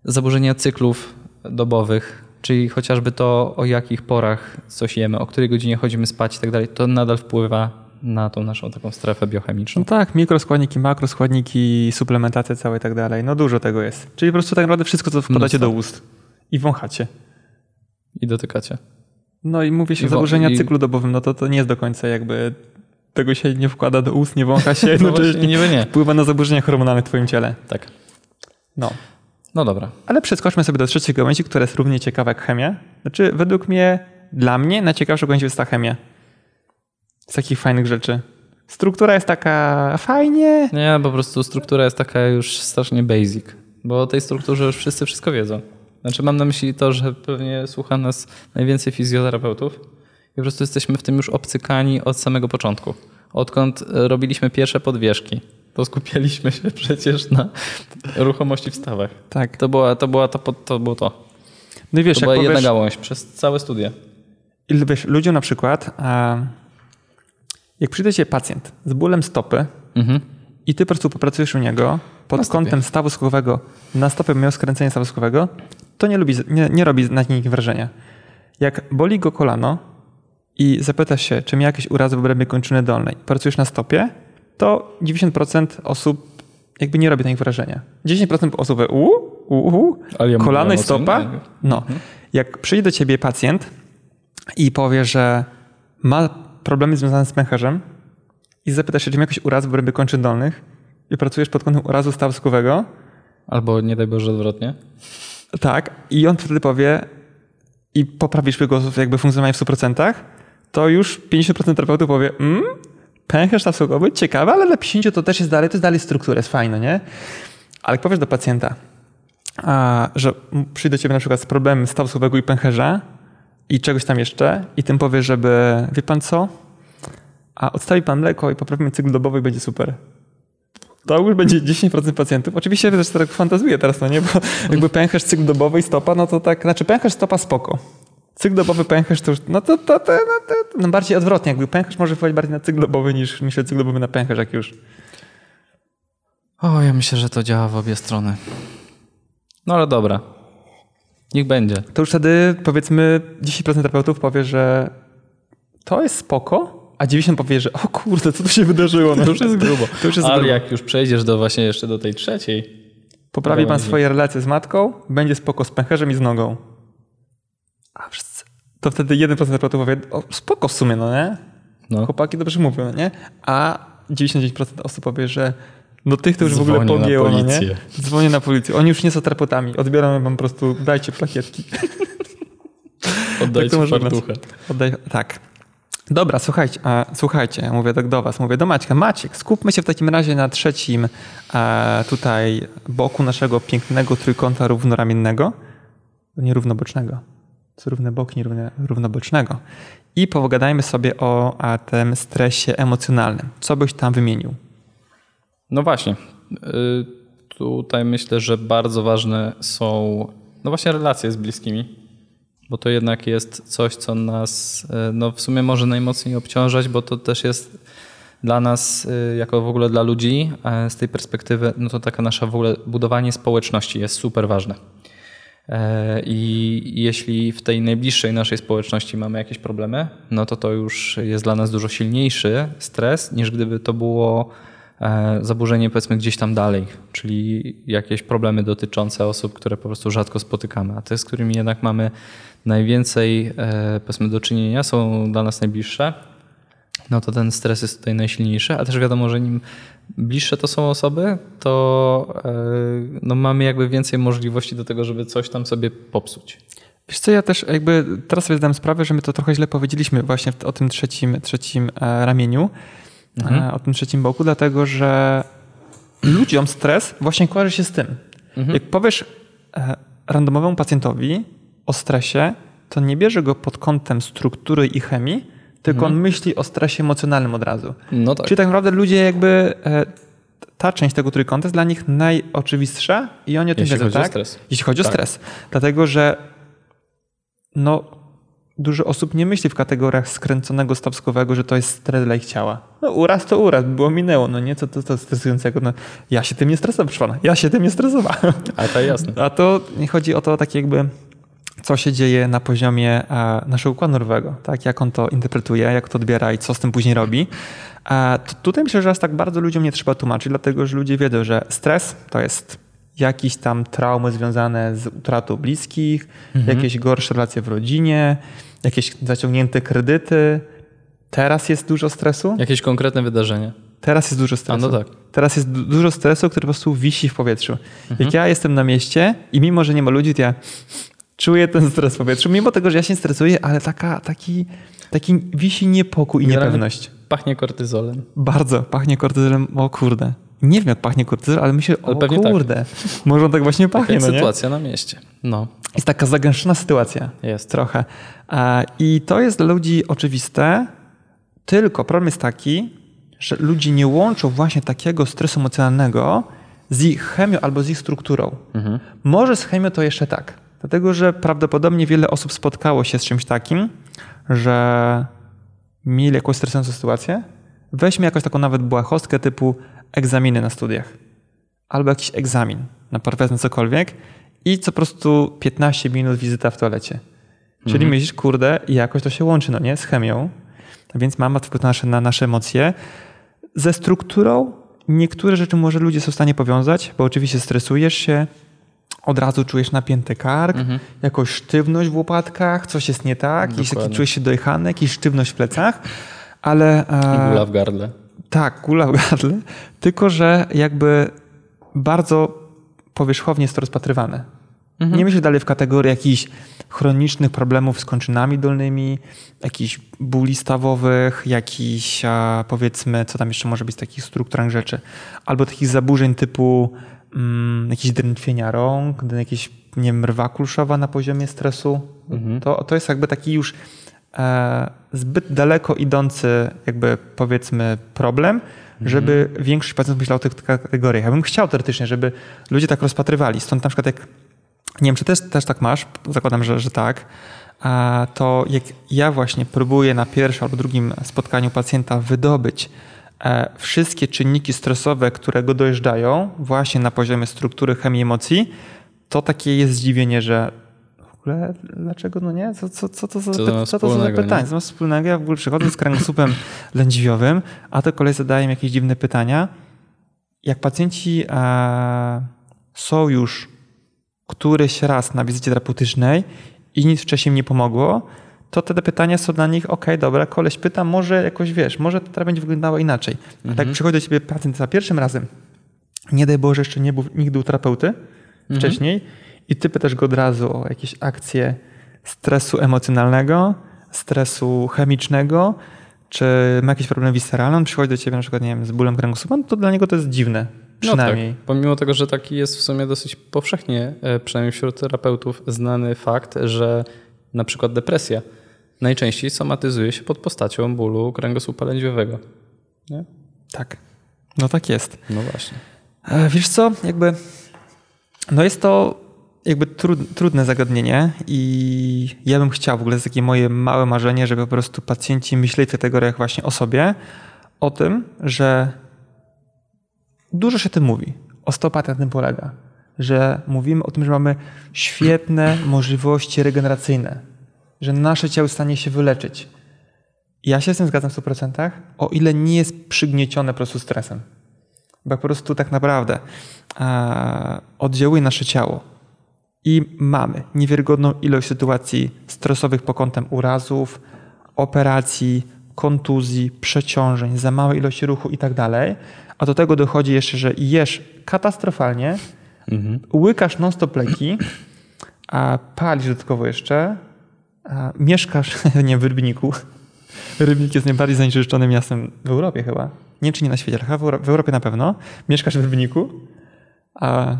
zaburzenia cyklów dobowych, czyli chociażby to, o jakich porach coś jemy, o której godzinie chodzimy spać i tak dalej, to nadal wpływa na tą naszą taką strefę biochemiczną. No tak, mikroskładniki, makroskładniki, suplementacja cała i tak dalej. No dużo tego jest. Czyli po prostu tak naprawdę wszystko, co wkładacie Mnóstwo. do ust i wąchacie. I dotykacie. No i mówię się I zaburzenia i- cyklu dobowym, no to to nie jest do końca jakby tego się nie wkłada do ust, nie wącha się, No jednocześnie właśnie, niby nie. wpływa na zaburzenia hormonalne w twoim ciele. Tak. No. No dobra. Ale przeskoczmy sobie do trzeciej gałęzi, która jest równie ciekawa jak chemia. Znaczy, według mnie, dla mnie najciekawsza gałęź jest ta chemia. Z takich fajnych rzeczy. Struktura jest taka fajnie. Nie, po prostu struktura jest taka już strasznie basic, bo o tej strukturze już wszyscy wszystko wiedzą. Znaczy mam na myśli to, że pewnie słucha nas najwięcej fizjoterapeutów i po prostu jesteśmy w tym już obcykani od samego początku. Odkąd e, robiliśmy pierwsze podwieszki, to skupialiśmy się przecież na ruchomości w stawach. Tak. To, była, to, była, to, to było to. No i wiesz, To jak była jedna powiesz, gałąź przez całe studia. i wiesz, ludziom na przykład, jak przyjdzie cię pacjent z bólem stopy Mhm. i ty po prostu popracujesz u niego pod kątem stawu skokowego, na stopę miał skręcenie stawu skokowego, to nie, lubi, nie, nie robi na nim wrażenia. Jak boli go kolano i zapytasz się, czy miał jakieś urazy w obrębie kończyny dolnej, pracujesz na stopie, to 90% osób jakby nie robi na nich wrażenia. 10% osób u, u, u, ja kolano i stopa. No. Jak przyjdzie do ciebie pacjent i powie, że ma problemy związane z pęcherzem i zapytasz się, czy ma jakiś uraz w obrębie kończyn dolnych i pracujesz pod kątem urazu stawu skowego, Albo nie daj Boże odwrotnie. Tak, i on wtedy powie i poprawisz jego jakby funkcjonowanie w 100%, to już 50% terapeutów powie, mm, pęcherz staw skokowy, ciekawe, ale dla 50 to też jest dalej, to jest dalej struktura, jest fajne, nie? Ale jak powiesz do pacjenta, a, że przyjdzie do ciebie na przykład z problemem stawu skokowego i pęcherza i czegoś tam jeszcze i tym powie, żeby, wie pan co, a odstawi pan mleko i poprawimy cykl dobowy i będzie super. To już będzie 10% pacjentów. Oczywiście też tak fantazuję teraz, no nie, bo jakby pęcherz, cykl dobowy i stopa, no to tak, znaczy pęcherz, stopa spoko. Cykl dobowy pęcherz to już, no to, to, to, no, to no bardziej odwrotnie, jakby pęcherz może wpływać bardziej na cykl dobowy niż myślę cykl dobowy na pęcherz, jak już. O, ja myślę, że to działa w obie strony. No ale dobra. Niech będzie. To już wtedy powiedzmy 10% terapeutów powie, że to jest spoko, a 90% powie, że o kurde, co tu się wydarzyło? No, To już jest grubo. To już jest Ale grubo. jak już przejdziesz do właśnie jeszcze do tej trzeciej, Poprawi pan swoje relacje z matką, będzie spoko z pęcherzem i z nogą. A wszyscy. To wtedy 1% terapeutów powie, o, spoko w sumie, no nie? no, Chłopaki dobrze mówią, no nie? A 99% osób powie, że no tych to już w ogóle Dzwonię pogięło, no nie? Dzwonię na policję. Oni już nie są terapeutami. Odbieram wam po prostu, dajcie plakietki. oddajcie może fartuchę. Oddaj, tak. Dobra, słuchajcie, a, słuchajcie, mówię tak do was, mówię do Maćka. Maciek, skupmy się w takim razie na trzecim e, tutaj boku naszego pięknego trójkąta równoramiennego. Nie równobocznego. Co równe boki, nie równe, równobocznego. I pogadajmy sobie o a, tym stresie emocjonalnym. Co byś tam wymienił? No właśnie. Y, Tutaj myślę, że bardzo ważne są no właśnie relacje z bliskimi, bo to jednak jest coś, co nas y, no w sumie może najmocniej obciążać, bo to też jest dla nas, y, jako w ogóle dla ludzi, e, z tej perspektywy, no to taka nasza w ogóle budowanie społeczności jest super ważne. E, I jeśli w tej najbliższej naszej społeczności mamy jakieś problemy, no to to już jest dla nas dużo silniejszy stres, niż gdyby to było e, zaburzenie powiedzmy gdzieś tam dalej, czyli jakieś problemy dotyczące osób, które po prostu rzadko spotykamy, a te, z którymi jednak mamy najwięcej e, powiedzmy do czynienia, są dla nas najbliższe, no to ten stres jest tutaj najsilniejszy, a też wiadomo, że nim bliższe to są osoby, to e, no mamy jakby więcej możliwości do tego, żeby coś tam sobie popsuć. Wiesz co, ja też jakby teraz sobie zdałem sprawę, że my to trochę źle powiedzieliśmy właśnie o tym trzecim, trzecim e, ramieniu, e, o tym trzecim boku, dlatego że ludziom stres właśnie kojarzy się z tym. Jak powiesz randomowemu pacjentowi o stresie, to nie bierze go pod kątem struktury i chemii, tylko on myśli o stresie emocjonalnym od razu. No tak. Czyli tak naprawdę ludzie jakby e, ta część tego trójkąta jest dla nich najoczywistsza i oni o tym Jeśli wiedzą, chodzi o tak? stres. Jeśli chodzi o Tak. stres. Dlatego, że no, dużo osób nie myśli w kategoriach skręconego stawskowego, że to jest stres dla ich ciała. No uraz to uraz, było minęło, no nie, co to, to stresującego. No, ja się tym nie stresowałem, proszę pana, ja się tym nie stresowałem. A to jasne. A to nie chodzi o to tak jakby, co się dzieje na poziomie e, naszego układu nerwowego, tak? jak on to interpretuje, jak to odbiera i co z tym później robi. E, to tutaj myślę, że aż tak bardzo ludziom nie trzeba tłumaczyć, dlatego że ludzie wiedzą, że stres to jest jakieś tam traumy związane z utratą bliskich, jakieś gorsze relacje w rodzinie, jakieś zaciągnięte kredyty. Teraz jest dużo stresu. Jakieś konkretne wydarzenie. Teraz jest dużo stresu. A, no tak. Teraz jest du- dużo stresu, który po prostu wisi w powietrzu. Jak ja jestem na mieście i mimo, że nie ma ludzi, to ja czuję ten stres w powietrzu. Mimo tego, że ja się nie stresuję, ale taka, taki, taki wisi niepokój i niepewność. Pachnie kortyzolem. Bardzo pachnie kortyzolem. O kurde. Nie wiem, jak pachnie kortyzol, ale myślę, Ale o tak. kurde. Może on tak właśnie Taka pachnie, jest no nie? sytuacja na mieście. No, Jest taka zagęszczona sytuacja. jest. Trochę. I to jest dla ludzi oczywiste, tylko problem jest taki, że ludzi nie łączą właśnie takiego stresu emocjonalnego z ich chemią albo z ich strukturą. Może z chemią to jeszcze tak, dlatego że prawdopodobnie wiele osób spotkało się z czymś takim, że mieli jakąś stresującą sytuację. Weźmy jakąś taką nawet błahostkę typu egzaminy na studiach albo jakiś egzamin na powiedzmy cokolwiek i co po prostu 15 minut wizyta w toalecie. Czyli myślisz, kurde, i jakoś to się łączy, no nie, z chemią, więc ma wpływ na nasze, na nasze emocje. Ze strukturą niektóre rzeczy może ludzie są w stanie powiązać, bo oczywiście stresujesz się, od razu czujesz napięty kark, jakąś sztywność w łopatkach, coś jest nie tak, jakiś taki czujesz się dojechany, jakiś sztywność w plecach, ale... e, Gula w gardle. tak, gula w gardle, tylko że jakby bardzo powierzchownie jest to rozpatrywane. Nie myślę dalej w kategorii jakichś chronicznych problemów z kończynami dolnymi, jakichś bóli stawowych, jakichś a, powiedzmy, co tam jeszcze może być z takich strukturalnych rzeczy, albo takich zaburzeń typu mm, jakieś drętwienia rąk, jakieś nie wiem, rwa kulszowa na poziomie stresu. To, to jest jakby taki już e, zbyt daleko idący jakby powiedzmy problem, żeby większość pacjentów myślała o tych kategoriach. Ja bym chciał teoretycznie, żeby ludzie tak rozpatrywali. Stąd na przykład jak, nie wiem, czy też, też tak masz, zakładam, że, że tak, a to jak ja właśnie próbuję na pierwszym albo drugim spotkaniu pacjenta wydobyć wszystkie czynniki stresowe, które go dojeżdżają właśnie na poziomie struktury chemii emocji, to takie jest zdziwienie, że w ogóle dlaczego no nie? Co, co, co to za, Co to py- co to za wspólnego, pytanie? nie? Co ma wspólnego? Ja w ogóle przychodzę z kręgosłupem lędźwiowym, a te kolej zadają jakieś dziwne pytania. Jak pacjenci e, są już któryś raz na wizycie terapeutycznej i nic wcześniej nie pomogło, to te pytania są dla nich, okej, dobra, koleś pyta, może jakoś wiesz, może to teraz będzie wyglądało inaczej. A tak przychodzi do ciebie pacjent za pierwszym razem, nie daj Boże, jeszcze nie był nigdy u terapeuty wcześniej i ty pytasz go od razu o jakieś akcje stresu emocjonalnego, stresu chemicznego, czy ma jakiś problem visceralny, on przychodzi do ciebie na przykład, nie wiem, z bólem kręgosłupa, no to dla niego to jest dziwne. Przynajmniej. No tak. Pomimo tego, że taki jest w sumie dosyć powszechnie, e, przynajmniej wśród terapeutów, znany fakt, że na przykład depresja najczęściej somatyzuje się pod postacią bólu kręgosłupa lędźwiowego. Nie? tak. No tak jest. No właśnie. E, Wiesz co, jakby no jest to jakby trud, trudne zagadnienie i ja bym chciał, w ogóle jest takie moje małe marzenie, żeby po prostu pacjenci myśleli w kategoriach właśnie o sobie, o tym, że dużo się tym mówi. Osteopatia na tym polega, że mówimy o tym, że mamy świetne możliwości regeneracyjne, że nasze ciało jest w stanie się wyleczyć. Ja się z tym zgadzam w 100%, o ile nie jest przygniecione po prostu stresem. Bo po prostu tak naprawdę e, oddziałuje nasze ciało i mamy niewiarygodną ilość sytuacji stresowych pod kątem urazów, operacji, kontuzji, przeciążeń, za małej ilości ruchu i tak dalej, a do tego dochodzi jeszcze, że jesz katastrofalnie, łykasz non-stop leki, a palisz dodatkowo jeszcze, mieszkasz, nie w Rybniku. Rybnik jest najbardziej zanieczyszczonym miastem w Europie chyba. Nie czy nie na świecie, ale w, Euro- w Europie na pewno. Mieszkasz w Rybniku, a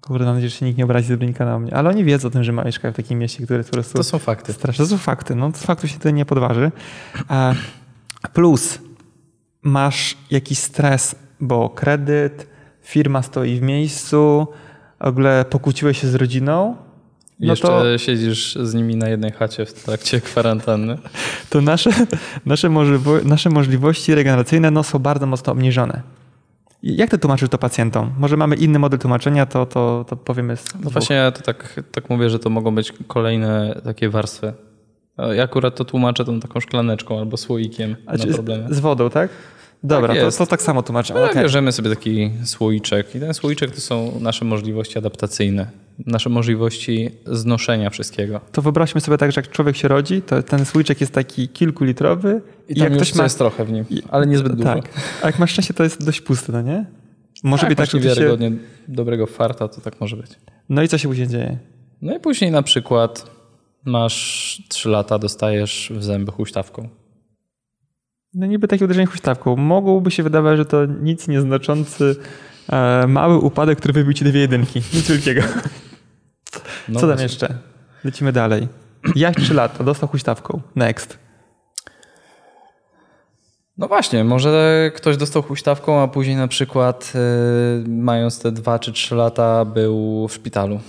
kurde, mam nadzieję, że się nikt nie obrazi z Rybnika na mnie. Ale oni wiedzą o tym, że ma mieszka w takim mieście, które po prostu To są fakty. straszne. To są fakty, no z faktów się tutaj nie podważy. Plus masz jakiś stres, bo kredyt, firma stoi w miejscu, w ogóle pokłóciłeś się z rodziną, no Jeszcze to, siedzisz z nimi na jednej chacie w trakcie kwarantanny. to nasze, nasze, możliwo, nasze możliwości regeneracyjne no, są bardzo mocno obniżone. Jak ty tłumaczysz to pacjentom? Może mamy inny model tłumaczenia, to, to, to powiemy z No dwóch. właśnie ja to tak, tak mówię, że to mogą być kolejne takie warstwy. Ja akurat to tłumaczę tą taką szklaneczką albo słoikiem A na problemy. z wodą, tak? Dobra, Tak to, to tak samo tłumaczę. Ale Okej. bierzemy sobie taki słoiczek i ten słoiczek to są nasze możliwości adaptacyjne, nasze możliwości znoszenia wszystkiego. To wyobraźmy sobie tak, że jak człowiek się rodzi, to ten słoiczek jest taki kilkulitrowy I i jak ktoś ma... jest trochę w nim, ale niezbyt dużo. Tak, a jak masz szczęście, to jest dość pusty, no nie? Może tak, być tak, że ty się... wiarygodnie dobrego farta, to tak może być. No i co się później dzieje? No i później na przykład masz 3 lata, dostajesz w zęby huśtawką. No niby takie uderzenie huśtawką. Mogłoby się wydawać, że to nic nieznaczący e, mały upadek, który wybił ci dwie jedynki. Nic wielkiego. No Co tam jeszcze? Lecimy dalej. Jaś 3 lata, dostał huśtawką. Next. No właśnie, może ktoś dostał huśtawką, a później na przykład y, mając te 2 czy 3 lata był w szpitalu.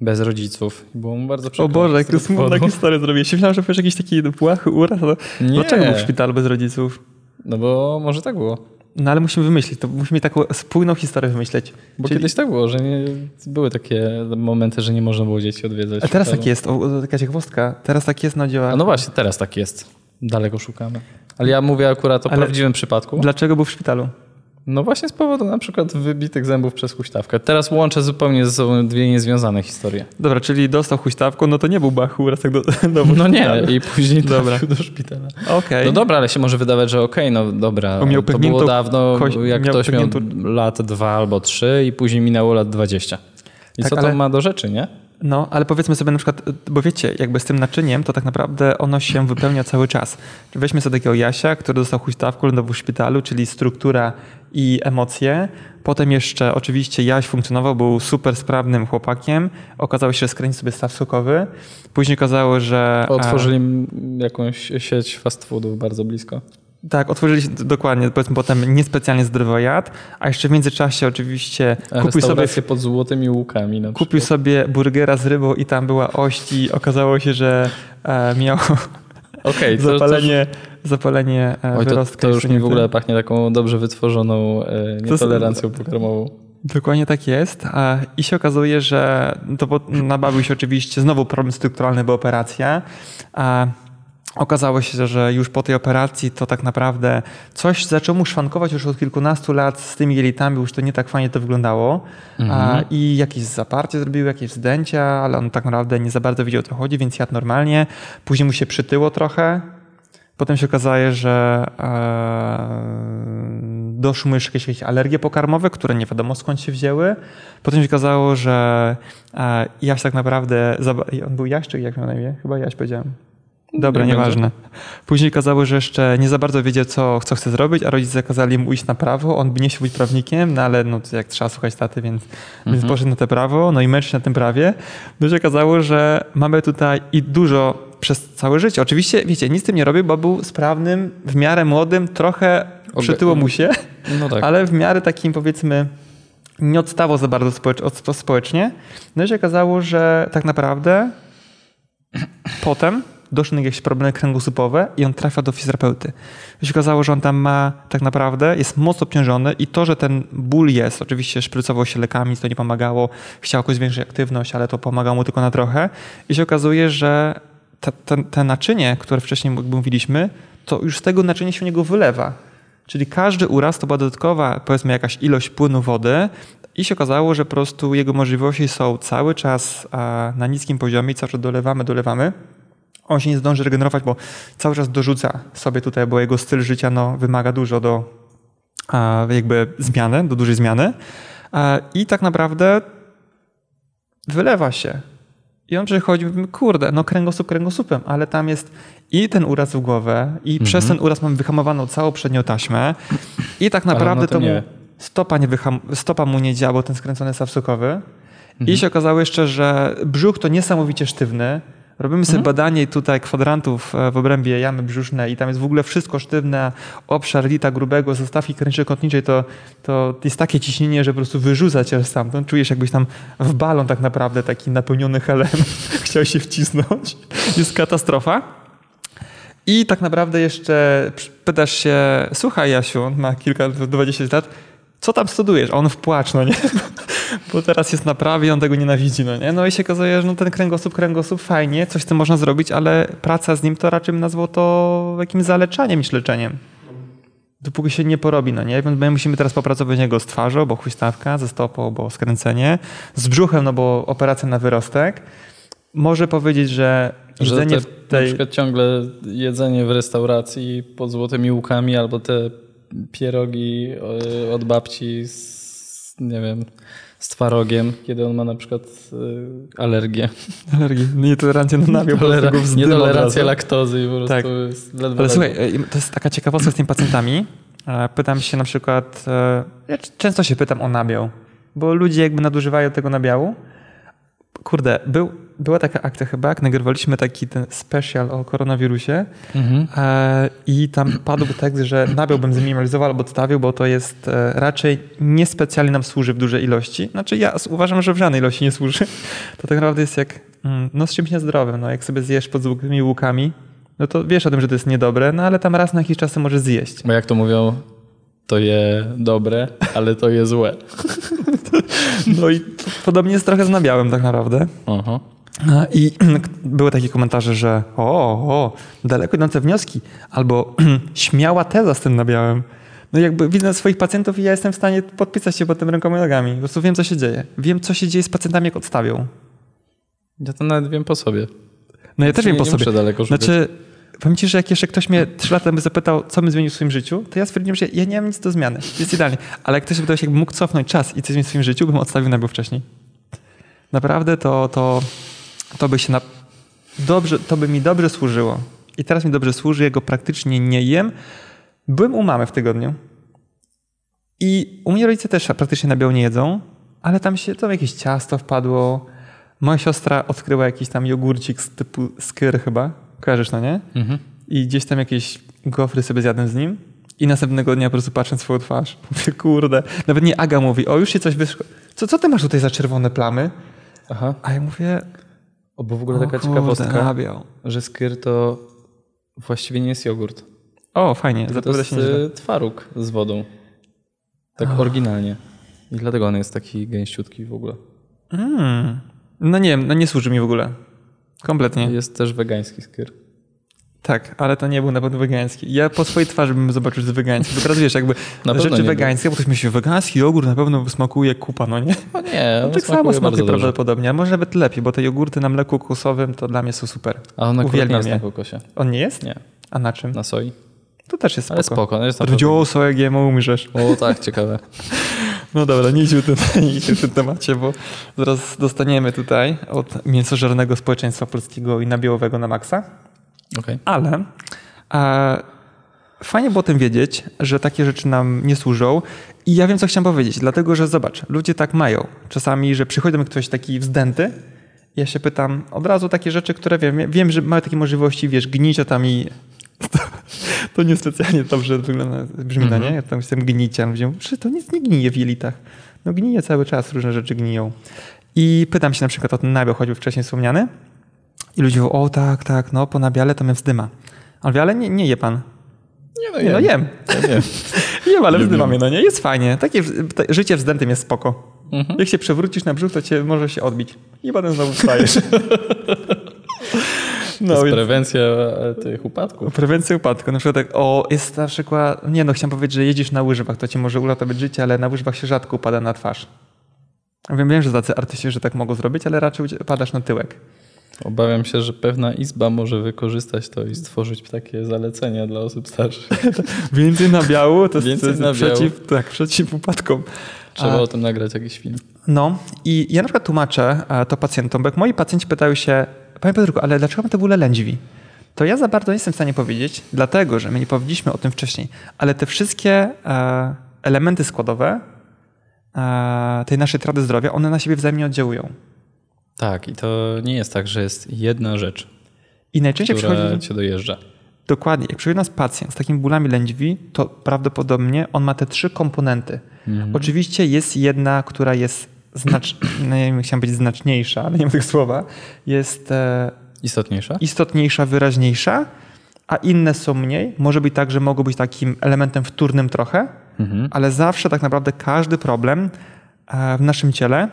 Bez rodziców. Było mu bardzo O przykro. Boże, z jak tego smutna powodu. historię zrobiłeś. Myślałem, że powiesz jakiś taki płachy uraz. To... Nie. Dlaczego był w szpitalu bez rodziców? No bo może tak było. No ale musimy wymyślić, to musimy taką spójną historię wymyśleć. Bo Czyli- kiedyś tak było, że nie, były takie momenty, że nie można było dzieci odwiedzać. A teraz tak jest, o, o, taka ciekawostka. Teraz tak jest na działach. A no właśnie, teraz tak jest. Daleko szukamy. Ale ja mówię akurat o Ale- prawdziwym przypadku. Dlaczego był w szpitalu? No właśnie z powodu na przykład wybitych zębów przez huśtawkę. Teraz łączę zupełnie ze sobą dwie niezwiązane historie. Dobra, czyli dostał huśtawką, no to nie był bach uraz tak do, do No nie, i później Dobra. do szpitala. Okej. No dobra, ale się może wydawać, że okej, no dobra. Miał to było dawno, kość- jak miał ktoś miał lat dwa albo trzy i później minęło lat dwadzieścia. I Tak, co to ale- ma do rzeczy, nie? No, ale powiedzmy sobie na przykład, bo wiecie, jakby z tym naczyniem, to tak naprawdę ono się wypełnia cały czas. Weźmy sobie takiego Jasia, który dostał huśtawką, lądował w szpitalu, czyli struktura i emocje. Potem jeszcze oczywiście Jaś funkcjonował, był super sprawnym chłopakiem. Okazało się, że skręcił sobie staw sokowy. Później okazało, że... e, Otworzyli jakąś sieć fast foodów bardzo blisko. Tak, otworzyli się dokładnie, powiedzmy potem niespecjalnie zdrowo jadł, a jeszcze w międzyczasie oczywiście kupił sobie, pod złotymi łukami na kupił sobie burgera z rybą i tam była ość i okazało się, że e, miał Okej, to, zapalenie, zapalenie e, Oj, to, wyrostka. to już mi w ogóle pachnie taką dobrze wytworzoną e, nietolerancją pokarmową. Dokładnie tak jest. I się okazuje, że to nabawił się oczywiście znowu problem strukturalny, bo operacja. Okazało się, że już po tej operacji to tak naprawdę coś zaczęło mu szwankować już od kilkunastu lat z tymi jelitami, już to nie tak fajnie to wyglądało. A, I jakieś zaparcie zrobił, jakieś zdęcia, ale on tak naprawdę nie za bardzo wiedział o co chodzi, więc jadł normalnie. Później mu się przytyło trochę. Potem się okazuje, że e, doszły mu jeszcze jakieś, jakieś alergie pokarmowe, które nie wiadomo skąd się wzięły. Potem się okazało, że e, Jaś tak naprawdę, on był Jaś czy jak miał na imię? Chyba Jaś powiedziałem. Dobra, Niech nieważne. Później okazało, że jeszcze nie za bardzo wiedział, co, co chce zrobić, a rodzice kazali mu iść na prawo. On by nie chciał być prawnikiem, no ale no, jak trzeba słuchać taty, więc, więc poszedł na te prawo, no i męczył się na tym prawie. No się okazało, że mamy tutaj i dużo przez całe życie. Oczywiście, wiecie, nic z tym nie robił, bo był sprawnym, w miarę młodym, trochę Oga- przytyło mu się, No tak. ale w miarę takim powiedzmy nie odstawał za bardzo społecz- społecznie. No i się okazało, że tak naprawdę potem doszły do jakieś problemy kręgosłupowe i on trafia do fizjoterapeuty. I się okazało, że on tam ma tak naprawdę, jest mocno obciążony i to, że ten ból jest, oczywiście szprycował się lekami, to nie pomagało, chciał jakoś zwiększyć aktywność, ale to pomagało mu tylko na trochę. I się okazuje, że te, te, te naczynie, które wcześniej mówiliśmy, to już z tego naczynia się u niego wylewa. Czyli każdy uraz to była dodatkowa, powiedzmy, jakaś ilość płynu wody i się okazało, że po prostu jego możliwości są cały czas na niskim poziomie cały czas dolewamy, dolewamy. On się nie zdąży regenerować, bo cały czas dorzuca sobie tutaj, bo jego styl życia no, wymaga dużo do a, jakby zmiany, do dużej zmiany. A, I tak naprawdę wylewa się. I on przychodzi kurde, no kręgosłup kręgosłupem, ale tam jest i ten uraz w głowę i przez ten uraz mamy wyhamowaną całą przednią taśmę i tak naprawdę no to to, mu stopa, nie wyham, stopa mu nie działa, bo ten skręcony staw sokowy. I się okazało jeszcze, że brzuch to niesamowicie sztywny. Robimy sobie badanie tutaj kwadrantów e, w obrębie jamy brzusznej i tam jest w ogóle wszystko sztywne, obszar lita grubego, zastawki kręczyko-kotniczej, to, to jest takie ciśnienie, że po prostu wyrzuca cię stamtąd. Czujesz jakbyś tam w balon tak naprawdę taki napełniony helem chciał się wcisnąć. Jest katastrofa. I tak naprawdę jeszcze pytasz się, słuchaj Jasiu, on ma kilka, 20 lat, co tam studujesz? A on w płacz, no nie? Bo teraz jest na prawie, on tego nienawidzi, no nie? No i się okazuje, że no ten kręgosłup, kręgosłup, fajnie, coś z tym można zrobić, ale praca z nim to raczej bym nazwał to jakimś zaleczaniem niż leczeniem. dopóki się nie porobi, no nie? My musimy teraz popracować niego z twarzą, bo huśtawka, ze stopą, bo skręcenie, z brzuchem, no bo operacja na wyrostek. Może powiedzieć, że Że jedzenie te, w na tej... przykład ciągle jedzenie w restauracji pod złotymi łukami albo te pierogi e, od babci z, nie wiem, z twarogiem, kiedy on ma na przykład e, alergię. Alergii, nietolerancję na nabiał, od Nietolerancję laktozy i po prostu Tak. jest ledwo Ale ledwo. słuchaj, to jest taka ciekawostka z tymi pacjentami. E, Pytam się na przykład, e, ja często się pytam o nabiał, bo ludzie jakby nadużywają tego nabiału. Kurde, był, była taka akcja chyba, jak nagrywaliśmy taki ten special o koronawirusie Mhm. e, i tam padł tekst, że nabiał bym zminimalizował albo odstawił, bo to jest e, raczej niespecjalnie nam służy w dużej ilości. Znaczy ja uważam, że w żadnej ilości nie służy. To tak naprawdę jest jak mm, no z czymś niezdrowym. No, jak sobie zjesz pod złotymi łukami, no to wiesz o tym, że to jest niedobre, no ale tam raz na jakiś czas możesz zjeść. Bo jak to mówią, to je dobre, ale to je złe. No i podobnie jest trochę z nabiałem tak naprawdę. Aha. I były takie komentarze, że o, o, daleko idące wnioski, albo śmiała teza z tym nabiałem. No jakby widzę swoich pacjentów i ja jestem w stanie podpisać się pod tym rękoma i nogami. Po prostu wiem, co się dzieje. Wiem, co się dzieje z pacjentami, jak odstawią. Ja to nawet wiem po sobie. No ja też nie, wiem po nie sobie. daleko szukać. Znaczy, ci, że jak jeszcze ktoś mnie trzy lata temu zapytał, co bym zmienił w swoim życiu, to ja stwierdziłem, że ja nie mam nic do zmiany. Jest idealnie. Ale jak ktoś zapytał się, jakbym mógł cofnąć czas i coś zmienić w swoim życiu, bym odstawił nabiał wcześniej. Naprawdę to, to, to by się na... dobrze, to by mi dobrze służyło. I teraz mi dobrze służy, jego praktycznie nie jem. Byłem u mamy w tygodniu. I u mnie rodzice też praktycznie nabiał nie jedzą, ale tam się tam jakieś ciasto wpadło. Moja siostra odkryła jakiś tam jogurcik z typu skyr chyba. Kojarzysz, no nie? Mhm. I gdzieś tam jakieś gofry sobie zjadłem z nim. I następnego dnia po prostu patrzę na swoją twarz. Mówię, kurde. Nawet nie Aga mówi, o już się coś wyszło. Co, co ty masz tutaj za czerwone plamy? Aha. A ja mówię, O, bo w ogóle taka kurde, ciekawostka, nabiał. że skyr to właściwie nie jest jogurt. O, fajnie, To jest się nieźle. y, twaróg z wodą. Tak oryginalnie. I dlatego on jest taki gęściutki w ogóle. Mm. No nie wiem, no nie służy mi w ogóle. Kompletnie. Jest też wegański skyr. Tak, ale to nie był na pewno wegański. Ja po swojej twarzy bym zobaczył, że wegański. Bo teraz wiesz, jakby rzeczy był. wegańskie, bo ktoś myśli, wegański jogurt na pewno smakuje kupa, no nie? O nie, on tak samo smakuje prawdopodobnie, a może nawet lepiej, bo te jogurty na mleku kokosowym to dla mnie są super. A on nie jest je. na kokosie. On nie jest? Nie, A na czym? na soi. To też jest Ale spoko. spoko, no jest soja GMO umrzesz. O tak, ciekawe. No dobra, nie idźmy tutaj nie idźmy w tym temacie, bo zaraz dostaniemy tutaj od mięsożernego społeczeństwa polskiego i nabiałowego na maksa. Okej. Ale e, fajnie było o tym wiedzieć, że takie rzeczy nam nie służą. I ja wiem, co chciałem powiedzieć, dlatego że zobacz, ludzie tak mają. Czasami, że przychodzi do mnie ktoś taki wzdęty, ja się pytam od razu takie rzeczy, które wiem, wiem, że mają takie możliwości, wiesz, gniciołami. To, to niespecjalnie dobrze wygląda, brzmi, no nie? Ja tam jestem gniciem, wiem, że to nic nie gnije w jelitach. No gnije cały czas, różne rzeczy gniją. I pytam się na przykład o ten nabiał, choćby wcześniej wspomniany. I ludzie mówią, o tak, tak, no po nabiale to mnie wzdyma. Ale mówię, ale nie, nie je pan. Nie no, Nie, no jem. Ja nie. Jem, ale Nie wzdyma mnie, no nie? Jest fajnie. Takie życie wzdętym jest spoko. Mhm. Jak się przewrócisz na brzuch, to cię może się odbić. I potem znowu wstajesz. No, jest więc prewencja e, tych upadków. prewencja upadku. Na przykład tak, o, jest na przykład, nie no, chciałem powiedzieć, że jedziesz na łyżwach, to ci może uratować życie, ale na łyżwach się rzadko upada na twarz. Wiem, wiem, że tacy artyści, że tak mogą zrobić, ale raczej padasz na tyłek. Obawiam się, że pewna izba może wykorzystać to i stworzyć takie zalecenia dla osób starszych. Więcej jest, Więcej to jest nabiału. przeciw, tak, przeciw upadkom. Trzeba A- o tym nagrać jakiś film. No i ja na przykład tłumaczę e, to pacjentom, bo jak moi pacjenci pytają się, panie Piotrku, ale dlaczego my to w ogóle lędźwi? To ja za bardzo nie jestem w stanie powiedzieć, dlatego że my nie powiedzieliśmy o tym wcześniej, ale te wszystkie e, elementy składowe e, tej naszej trady zdrowia, one na siebie wzajemnie oddziałują. Tak, i to nie jest tak, że jest jedna rzecz, I najczęściej która przychodzi, dojeżdża. dokładnie, jak przychodzi nas pacjent z takimi bólami lędźwi, to prawdopodobnie on ma te trzy komponenty. Oczywiście jest jedna, która jest znacz... no nie wiem, chciałem być znaczniejsza, ale nie mam tego słowa, jest e, Istotniejsza? istotniejsza, wyraźniejsza, a inne są mniej. Może być tak, że mogą być takim elementem wtórnym trochę, Mhm. ale zawsze tak naprawdę każdy problem e, w naszym ciele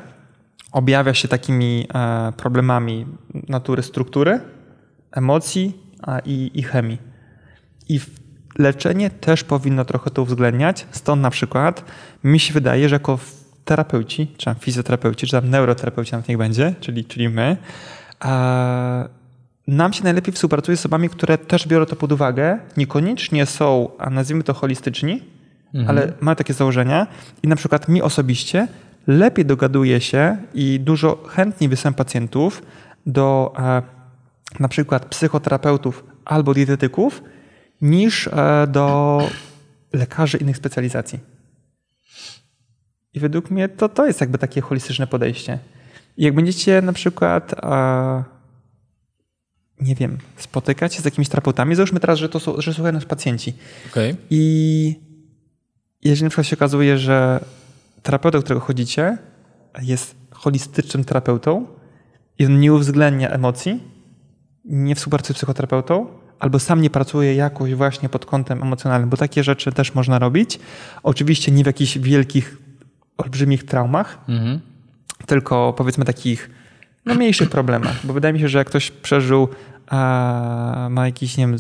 objawia się takimi e, problemami natury struktury, emocji i, i chemii. I leczenie też powinno trochę to uwzględniać. Stąd na przykład mi się wydaje, że jako terapeuci, czy tam fizjoterapeuci, czy tam neuroterapeuci, tam niech będzie, czyli, czyli my, a nam się najlepiej współpracuje z osobami, które też biorą to pod uwagę, niekoniecznie są, a nazwijmy to holistyczni, mhm. ale mają takie założenia i na przykład mi osobiście lepiej dogaduje się i dużo chętniej wysyłam pacjentów do e, na przykład psychoterapeutów albo dietetyków niż e, do lekarzy innych specjalizacji. I według mnie to, to jest jakby takie holistyczne podejście. I jak będziecie na przykład e, nie wiem, spotykać się z jakimiś terapeutami, załóżmy teraz, że to są, że słuchają nas pacjenci. Okay. I jeżeli na przykład się okazuje, że terapeuta, do którego chodzicie, jest holistycznym terapeutą i on nie uwzględnia emocji, nie współpracuje z psychoterapeutą, albo sam nie pracuje jakoś właśnie pod kątem emocjonalnym, bo takie rzeczy też można robić. Oczywiście nie w jakichś wielkich, olbrzymich traumach, mhm. tylko powiedzmy takich no, mniejszych problemach, bo wydaje mi się, że jak ktoś przeżył, a ma jakiś, nie wiem,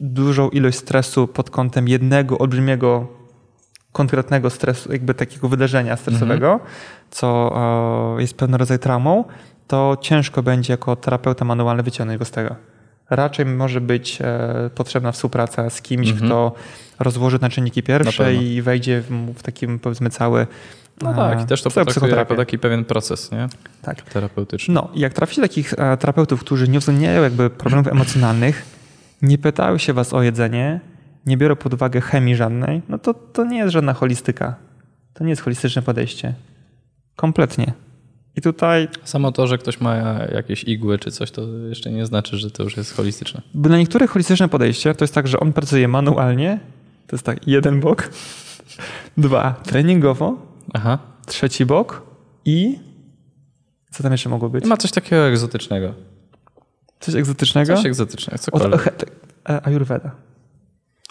dużą ilość stresu pod kątem jednego olbrzymiego, konkretnego stresu, jakby takiego wydarzenia stresowego, mhm. co o, jest pewnego rodzaju traumą, to ciężko będzie jako terapeuta manualny wyciągnąć go z tego. Raczej może być e, potrzebna współpraca z kimś, mhm. kto rozłoży na czynniki pierwsze i wejdzie w, w takim powiedzmy cały no tak, i też to potraktuje jako taki pewien proces, nie? Tak. Terapeutyczny. No i jak traficie takich e, terapeutów, którzy nie uwzględniają jakby problemów emocjonalnych, nie pytają się was o jedzenie, nie biorą pod uwagę chemii żadnej, no to to nie jest żadna holistyka. To nie jest holistyczne podejście. Kompletnie. I tutaj. Samo to, że ktoś ma jakieś igły czy coś, to jeszcze nie znaczy, że to już jest holistyczne. Bo na niektórych holistyczne podejście to jest tak, że on pracuje manualnie. To jest tak, jeden bok. Dwa, treningowo. Aha. Trzeci bok i co tam jeszcze mogło być? Ma coś takiego egzotycznego. Coś egzotycznego? Coś egzotycznego, cokolwiek. E, Ayurveda.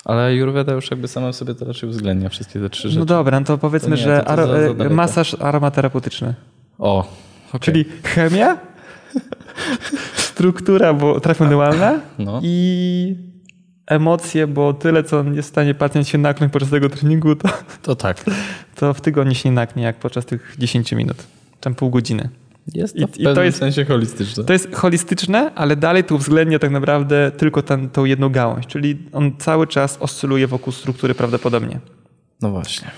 Ale Ayurveda już jakby sama w sobie to raczej uwzględnia wszystkie te trzy no rzeczy. No dobra, no to powiedzmy, to nie, że to to za, za masaż aromaterapeutyczny. O, okay. Czyli chemia, struktura, bo trafionymalna no. i emocje, bo tyle, co jest w stanie pacjent się naknąć podczas tego treningu, to, to tak. To w tygodniu się nie naknie, jak podczas tych 10 minut, tam pół godziny. Jest to w I, i to jest, sensie holistyczne. To jest holistyczne, ale dalej tu uwzględnia tak naprawdę tylko ten, tą jedną gałąź, czyli on cały czas oscyluje wokół struktury prawdopodobnie. No właśnie.